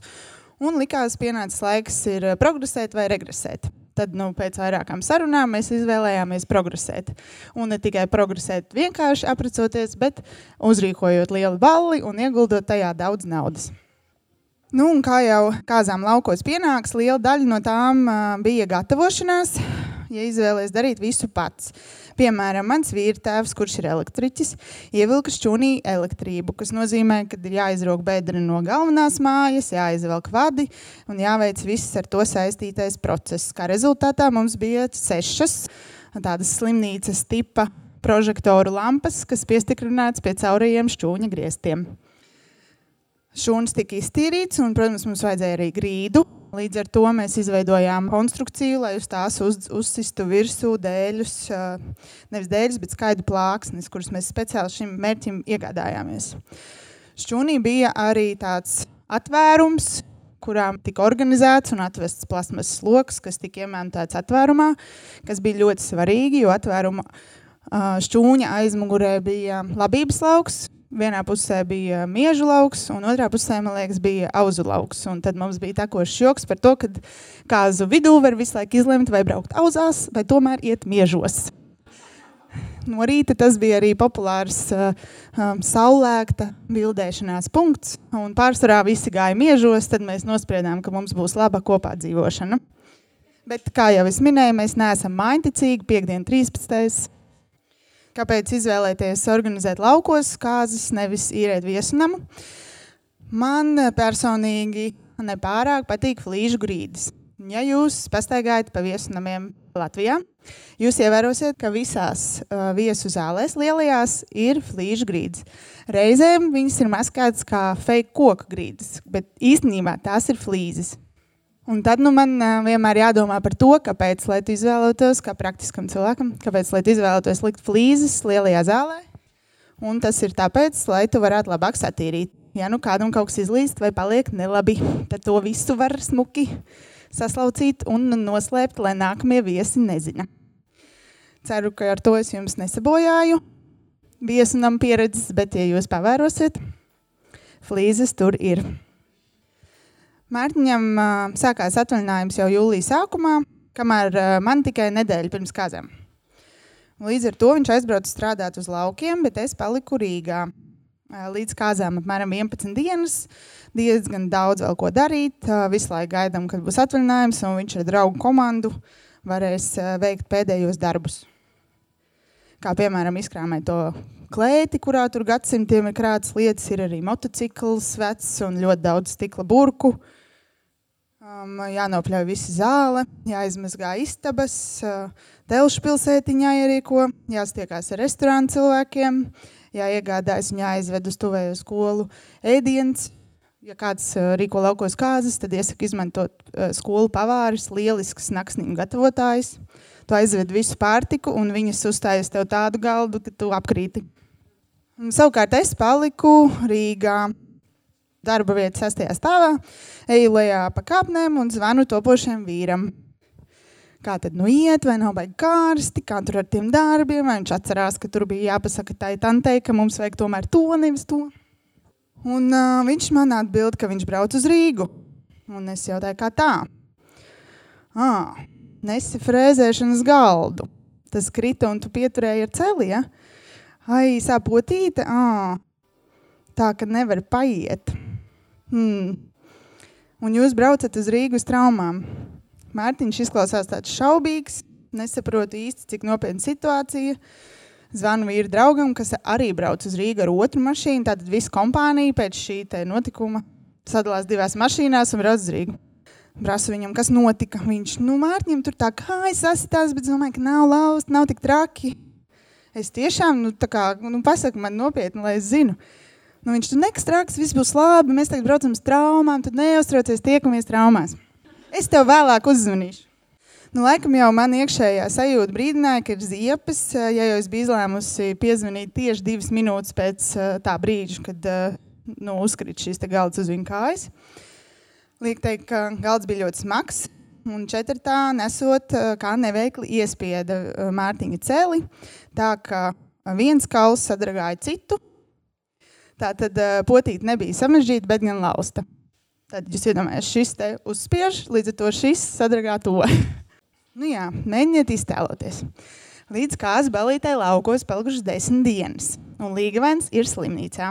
Un likās, pienācis laiks ir eh, progresēt vai regresēt. Tad, nu, pēc vairākām sarunām mēs izvēlējāmies progresēt. Un ne tikai progresēt vienkārši aprecoties, bet uzrīkojot lielu balli un ieguldot tajā daudz naudas. Nu, kā jau kāzām laukos pienāks, liela daļa no tām uh, bija gatavošanās, ja izvēlēs darīt visu pats. Piemēram, mans vīrtēvs, kurš ir elektriķis, ievilka šķūnī elektrību, kas nozīmē, ka ir jāizrok bedra no galvenās mājas, jāizvelk vadi un jāveic viss ar to saistītais process. Kā rezultātā mums bija sešas tādas slimnīcas tipa prožektoru lampas, kas piestiprināts pie caurajiem šķūņa griestiem. Šūnas tika iztīrīts, un, protams, mums vajadzēja arī grīdu, Līdz ar to mēs izveidojām konstrukciju, lai uz tās uz, uzsistu virsū dēļus, nevis dēļus, bet skaidru plāksnes, kurus mēs speciāli šim mērķim iegādājāmies. Šķūnī bija arī tāds atvērums, kurām tika organizēts un atvests plasmasas lokus, kas tika iemantots atvērumā, kas bija ļoti svarīgi, jo atvēruma šķūņa aizmugurē bija labības lauks, vienā pusē bija miežu lauks, un otrā pusē, man liekas, bija auzu lauks. Un tad mums bija takošs joks par to, ka kāzu vidū var visu laiku izlemt, vai braukt auzās, vai tomēr iet miežos. No rīta tas bija arī populārs uh, um, saulēkta bildēšanās punkts, un pārsvarā visi gāja miežos, tad mēs nospriedām, ka mums būs laba kopā dzīvošana. Bet, kā jau es minēju, mēs neesam mainticīgi, piekdien 13. Kāpēc izvēlēties organizēt laukos kāzas, nevis īrēt viesunamu? Man personīgi nepārāk patīk flīžu grīdas. Ja jūs pastaigājat pa viesunamiem Latvijā, jūs ievērosiet, ka visās uh, viesu zālēs lielajās ir flīžu grīdas. Reizēm viņas ir maskētas kā fake koku grīdas, bet īstenībā tās ir flīzes. Un tad nu, man uh, vienmēr jādomā par to, kāpēc, lai tu izvēlētos, kā praktiskam cilvēkam, kāpēc, lai tu izvēlētos likt flīzes lielajā zālē. Un tas ir tāpēc, lai tu varētu labāk satīrīt. Ja nu kādam kaut kas izlīst vai paliek nelabi, tad to visu var smuki saslaucīt un noslēpt, lai nākamie viesi nezina. Ceru, ka ar to es jums nesabojāju viesunam pieredzes, bet, ja jūs pavērosiet, flīzes tur ir. Mārtiņam uh, sākās atvaļinājums jau jūlijas sākumā, kamēr uh, man tikai nedēļa pirms kāzām. Līdz ar to viņš aizbrauca strādāt uz laukiem, bet es paliku Rīgā. Līdz kāzām apmēram 11 dienas, diezgan daudz vēl ko darīt. Visu laiku gaidām, kad būs atvaļinājums, un viņš ar draugu komandu varēs veikt pēdējos darbus. Kā piemēram izkrāmēt to klēti, kurā tur gadsimtiem ir krātas lietas, ir arī motocikls vecs un ļoti daudz stikla burku. Um, jānopļauj visa zāle, jāizmazgā istabas, uh, telšu pilsētiņā ierīko, jāstiekās ar restorānu cilvēkiem, jāiegādājas un jāizved uz tuvējo skolu ēdiens. Ja kāds uh, rīko laukos kāzas, tad iesaka izmantot uh, skolu pavāris, lielisks naksnīm gatavotājs. Tu aizved visu pārtiku un viņas uzstājas tev tādu galdu, ka tu apkrīti. Un, savukārt es paliku Rīgā darba vietas sastajā stāvā, eju lejā pa kāpnēm un zvanu topošiem vīram. Kā tad nu iet, vai nav baigi kārsti, kā tur ar tiem darbiem, vai viņš atcerās, ka tur bija jāpasaka tai tantei, ka mums vajag tomēr to, nevis to. Un uh, viņš man atbild, ka viņš brauc uz Rīgu. Un es jautāju, kā tā? Ā, nesi frēzēšanas galdu. Tas krita un tu pieturēji ar celi, ja? Ai, sāpotīte, ā, tā, ka nevar paiet. Hmm. Un jūs braucat uz Rīgas traumām. Mārtiņš izklausās tāds šaubīgs, nesaprotu īsti, cik nopietna situācija. Zvanu vīru draugam, kas arī brauc uz Rīgu ar otru mašīnu. Tātad visa kompānija pēc šī notikuma sadalās divās mašīnās un brauc uz Rīgu. Prasu viņam, kas notika. Viņš, nu, Mārtiņam tur tā kājas sasitās, bet es domāju, ka nav laust, nav tik traki. Es tiešām, nu, tā kā, nu, pasaku man nopietni, lai es zinu. Nu, viņš tur nekas traks, viss būs labi, mēs tagad braucam uz traumām, tad neuztraucies, tiekamies traumās. Es tev vēlāk uzzvanīšu. Nu, laikam jau man iekšējā sajūta brīdināja, ka ir ziepes, ja jau es biju izlēmusi piezvanīt tieši divas minūtes pēc tā brīža, kad nu, uzkrīt šīs galds uz viņa kājas. Liek teikt, ka galds bija ļoti smags, un četrtā nesot, kā neveikli iespieda Mārtiņa celi, tā ka viens kauls sadragāja citu, Tā tad potīt nebija samežģīta, bet gan lausta. Tad jūs iedomājaties, šis te uzspiež, līdz ar to šis sadragā to. nu jā, mēģiniet iztēloties. Līdz kāzas balītē laukos palikušas desmit dienas, un Līgavens ir slimnīcā.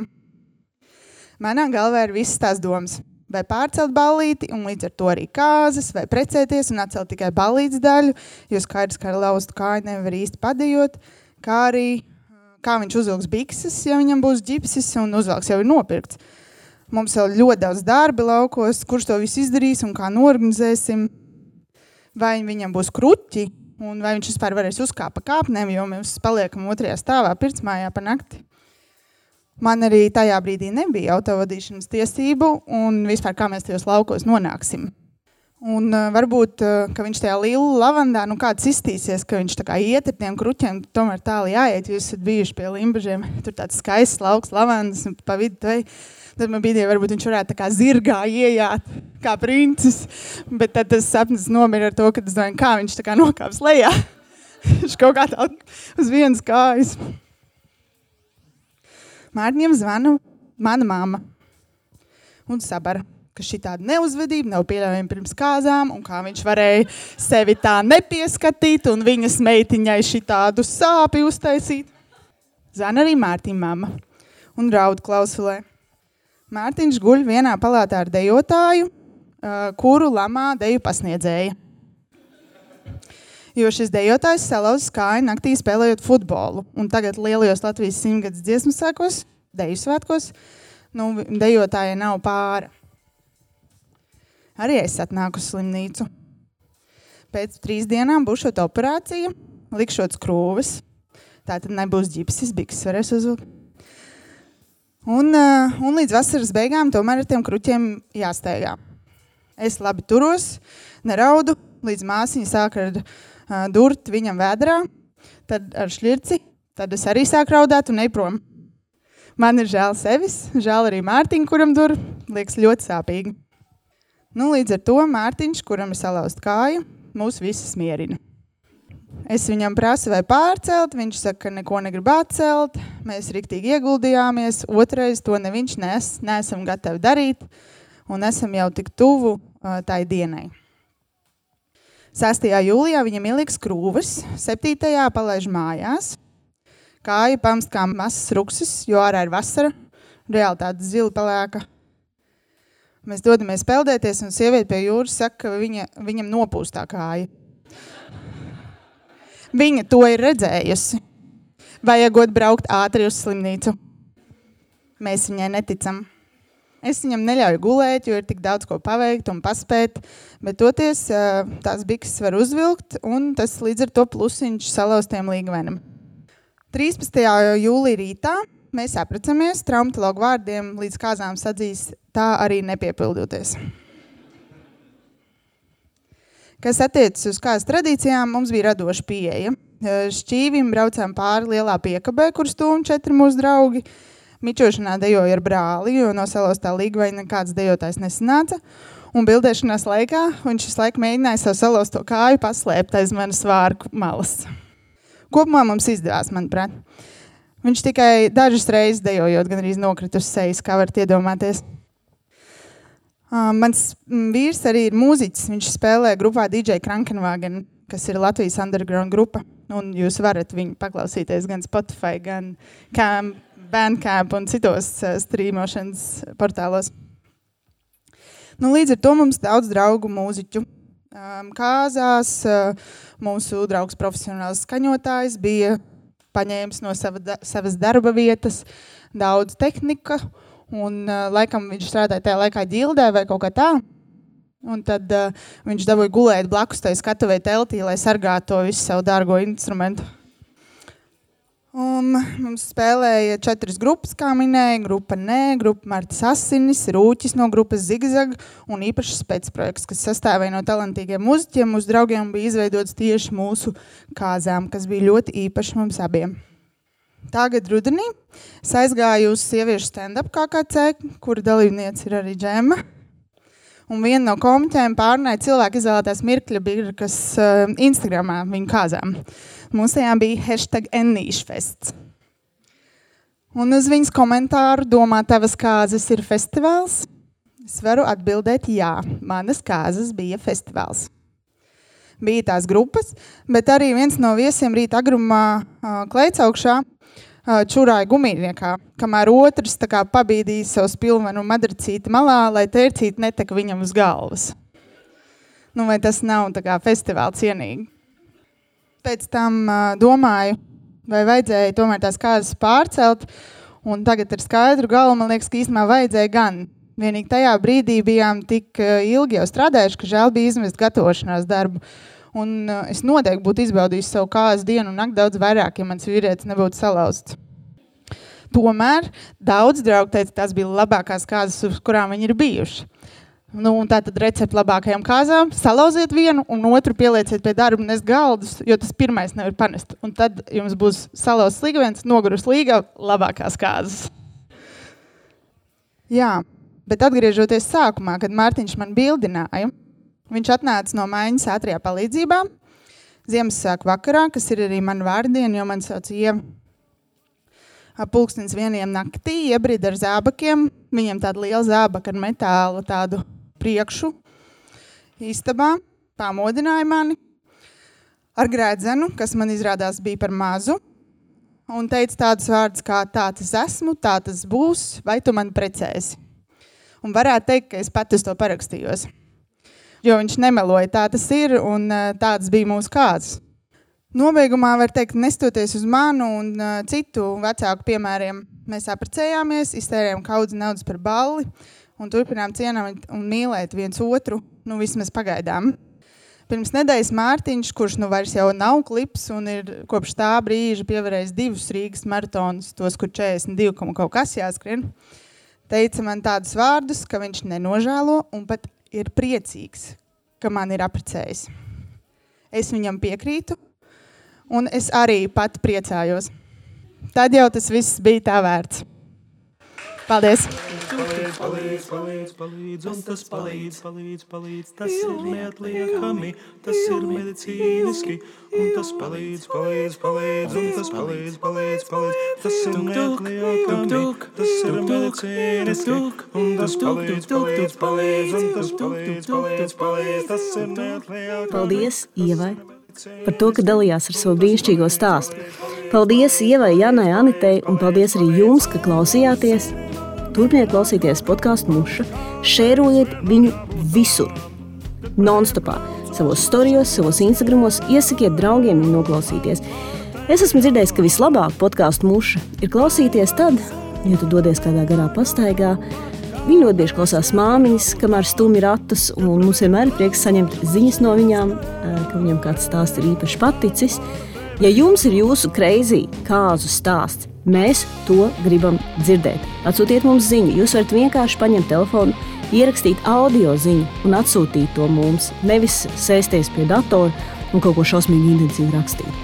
Manā galvā ir visas tās domas. Vai pārcelt ballīti, un līdz ar to arī kāzas, vai precēties un atcelt tikai ballītes daļu, jo skaidrs, ka ar laustu kāju nevar īsti padējot, kā arī kā viņš uzvilks bikses, ja viņam būs ģipsis un uzvilks jau ir nopirkts. Mums vēl ļoti daudz darba laukos, kurš to visu izdarīs un kā norganizēsim. Vai viņam būs kruķi, un vai viņš vispār varēs uzkāpt pa kāpnēm, jo mēs paliekam otrajā stāvā pirtsmājā pa nakti. Man arī tajā brīdī nebija autovadīšanas tiesību, un vispār kā mēs tajos laukos nonāksim. Un uh, varbūt, uh, viņš tajā lielā lavandā, nu kāds iztīsies, ka viņš kā iet ar tiem kruķiem, tomēr tālu jāiet, jūs esat bijuši pie limbažiem, tur tāds skaists lauks lavandas un pa vidu tai. Tad man bija, varbūt viņš varētu kā zirgā iejāt, kā princis, bet tad tas sapnis nomira ar to, ka domāju, kā viņš kā nokāps lejā. viņš kaut kā tā uz vienas kājas. Mārtiņam zvanu mana māma un sabara ka šī tāda neuzvedība nav pieļaujama pirms kāzām, un kā viņš varēja sevi tā nepieskatīt un viņas meitiņai šī tādu sāpju uztaisīt. Zana arī Mārtiņa mama un raud klausulē. Mārtiņš guļ vienā palātā ar dejotāju, kuru lamā deju pasniedzēja. Jo šis dejotājs salauzis kāju naktī spēlējot futbolu, un tagad lielajos Latvijas simtgadus dziesmu sēkos, deju svētkos, nu, dejotājai nav pāra arī es atnāku uz slimnīcu. Pēc trīs dienām būs šī operācija, likšot skrūves. Tā tad nebūs ģipsis, bikses varēs uzvilkt. Un, uh, un līdz vasaras beigām tomēr ar tiem kruķiem jāsteigā. Es labi turos, neraudu, līdz māsiņa sāk ar uh, durt viņam vēdrā, tad ar šļirci, tad es arī sāku raudāt un neprom. Man ir žēl sevis, žēl arī Mārtiņu, kuram dur, liekas ļoti sāpīgi. Nu, līdz ar to Mārtiņš, kuram ir salauzta kāja, mūs visus mierina. Es viņam prasu, vai pārcelt. Viņš saka, ka neko negrib atcelt. Mēs rīktīgi ieguldījāmies. Otrais to ne viņš nes, neesam gatavi darīt. Un esam jau tik tuvu uh, tai dienai. 6. jūlijā viņam ieliks krūves, 7. palaiž mājās. Kāja pamst kā mazs ruksis, jo ārā ir vasara. Reāli tāda zila pelēka Mēs dodamies peldēties, un sieviete pie jūras saka, ka viņa, viņam nopūstā kāja. Viņa to ir redzējusi. Vajagot braukt ātri uz slimnīcu. Mēs viņai neticam. Es viņam neļauju gulēt, jo ir tik daudz ko paveikt un paspēt, bet toties tās bikses var uzvilkt, un tas līdz ar to plusiņš salauztiem līgvenam. 13. jūlija rītā mēs apracamies traumatologu vārdiem, līdz kāzām sadzīs tā arī nepiepildoties. Kas attiecas uz kādas tradīcijām, mums bija radoša pieeja. Šķīvim braucām pāri lielā piekabē, kur stūm četri mūsu draugi. Mičošanā dejoja ar brāli, jo no salos tā līga vai nekāds dejotājs nesanāca. Un bildēšanās laikā viņš visu laiku mēģināja savu salausto kāju paslēpt aiz manas vārku malas. Kopumā mums izdevās, manuprāt. Viņš tikai dažas reizes dejojot, gan arī nokrita uz sejas, kā varat iedomāties. Mans vīrs arī ir mūziķis. Viņš spēlē grupā DJ Krankenwagen, kas ir Latvijas underground grupa. Un jūs varat viņu paklausīties gan Spotify, gan Cam, Bandcamp un citos strīmošanas portālos. Nu, līdz ar to mums daudz draugu mūziķu. Kāzās mūsu draugs profesionāls skaņotājs bija paņēmis no sava, da, savas darba vietas daudz tehnika, Un, uh, laikam viņš strādāja tajā laikā ģildē vai kaut kā tā. Un tad uh, viņš dabūja gulēt blakus tai skatuvei teltī, lai sargātu to visu savu dārgo instrumentu. Un mums spēlēja četras grupas, kā minēja. Grupa Nē, grupa Martas Asinis, Rūķis no grupas Zigzag un īpašs spēcprojekts, kas sastāvēja no talantīgiem muziķiem. Mūsu draugiem bija izveidots tieši mūsu kāzām, kas bija ļoti īpaši mums abiem. Tagad rudenī es aizgāju uz sieviešu stand-up KKC, kura dalībniece ir arī džema. Un viena no komentēm pārnāja cilvēku izvēlētās mirkļa bija, kas uh, Instagramā viņu kāzām. Mums tajā bija hashtag Ennīšfests. Un uz viņas komentāru domā, tavas kāzas ir festivāls? Es varu atbildēt, jā, manas kāzas bija festivāls. Bija tās grupas, bet arī viens no viesiem rīt agrumā uh, Kleicaukšā čurāja gumijniekā, kamēr otrs kā, pabīdīja savu spilvenu madracīti malā, lai tērcīti netek viņam uz galvas. Nu, vai tas nav kā, festivāla cienīgi? Pēc tam domāju, vai vajadzēja tomēr tās kāzas pārcelt, un tagad ar skaidru galvu man liekas, ka īstenībā vajadzēja gan. Vienīgi tajā brīdī bijām tik ilgi jau strādājuši, ka žēl bija izmest gatavošanās darbu. Un es noteikti būtu izbaudījis savu kāzu dienu un nakti daudz vairāk, ja mans vīrietis nebūtu salauzts. Tomēr daudz draugu teica, tās bija labākās kārtas, uz kurām viņi ir bijuši. Nu, tā tad recepte labākajām kāzām. Salauziet vienu, un otru pielieciet pie darba, nes galdus, jo tas pirmais nevar panest. Un tad jums būs salauzts līgavens, nogurus līga, labākās kāzas. Jā, bet atgriežoties sākumā, kad Mārtiņš man bildināja, viņš atnāca no mājas ātrijā palīdzībā. Ziemassvētku vakarā, kas ir arī man vārdiena, jo man sauc Ieva. Pulkstens vieniem naktī iebrida ar zābakiem. Viņiem tāda liela zābaka ar metālu tādu priekšu istabā. Pamodināja mani ar grēdzenu, kas man izrādās bija par mazu. Un teica tādus vārdus kā tā tas esmu, tā tas būs, vai tu man precēsi. Un varētu teikt, ka es pat uz to parakstījos jo viņš nemeloja. Tā tas ir un tāds bija mūsu kāds. Nobeigumā var teikt, nestoties uz manu un uh, citu vecāku piemēriem, mēs apprecējāmies, iztērējām kaudzi naudas par balli un turpinām cienīt un mīlēt viens otru, nu vismaz pagaidām. Pirms nedēļas Mārtiņš, kurš nu vairs jau nav klips un ir kopš tā brīža pievarējis divus Rīgas maratonus, tos, kur 42 kaut kas jāskrien, teica man tādus vārdus, ka viņš nenožēlo un pat ir priecīgs, ka man ir apprecējis. Es viņam piekrītu, un es arī pat priecājos. Tad jau tas viss bija tā vērts. Paldies! Palīdz, palīdz, palīdz, palīdz, un tas palīdz, palīdz, palīdz. Tas ir neatliekami, tas ir medicīniski, un tas palīdz, palīdz, palīdz, un tas palīdz, palīdz, palīdz. Tas ir neatliekami, tas ir medicīniski, un tas palīdz, palīdz, palīdz, un tas palīdz, palīdz, palīdz. Tas ir neatliekami. Paldies, Ievai! Par to, ka dalījās ar savu brīnišķīgo stāstu. Paldies Ievai, Janai, Anitei un paldies arī jums, ka klausījāties. Turpiniet klausīties podkāstu muša, šērojiet viņu visur, non-stopā, savos storijos, savos Instagramos, iesakiet draugiem viņu noklausīties. Es esmu dzirdējis, ka vislabāk podkāstu muša ir klausīties tad, ja tu dodies kādā garā pastaigā, Viņi ļoti bieži klausās māmiņas, kamēr stumj ratus, un mums vienmēr ir prieks saņemt ziņas no viņām, ka viņam kāds stāsts ir īpaši paticis. Ja jums ir jūsu kreizī kāzu stāsts, mēs to gribam dzirdēt. Atsūtiet mums ziņu. Jūs varat vienkārši paņemt telefonu, ierakstīt audio ziņu un atsūtīt to mums. Nevis sēsties pie datora un kaut ko šausmīgi intensīvi rakstīt.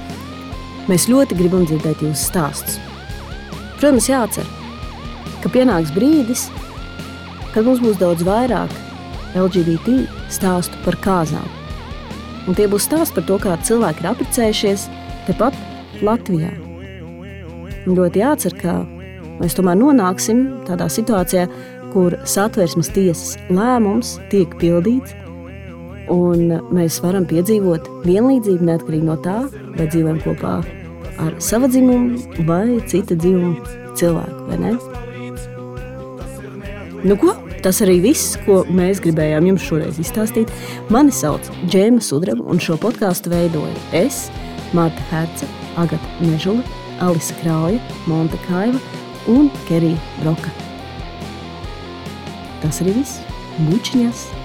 Mēs ļoti gribam dzirdēt jūsu stāstus. Protams, jāatcer, ka pienāks brīdis, kad mums būs daudz vairāk LGBT stāstu par kāzām. Un tie būs stāsti par to, kā cilvēki ir apprecējušies tepat Latvijā. Un ļoti jācer, ka mēs tomēr nonāksim tādā situācijā, kur satversmes tiesas lēmums tiek pildīts, un mēs varam piedzīvot vienlīdzību neatkarīgi no tā, vai dzīvojam kopā ar savu dzimumu vai cita dzimuma cilvēku? Nu, ko? Tas arī viss, ko mēs gribējām jums šoreiz izstāstīt. Mani sauc Džēma Sudraba, un šo podkāstu veidoju es, Marta Herce, Agata Mežula, Alisa Krauja, Monta Kaiva un Kerija Broka. Tas arī viss. Bučiņas!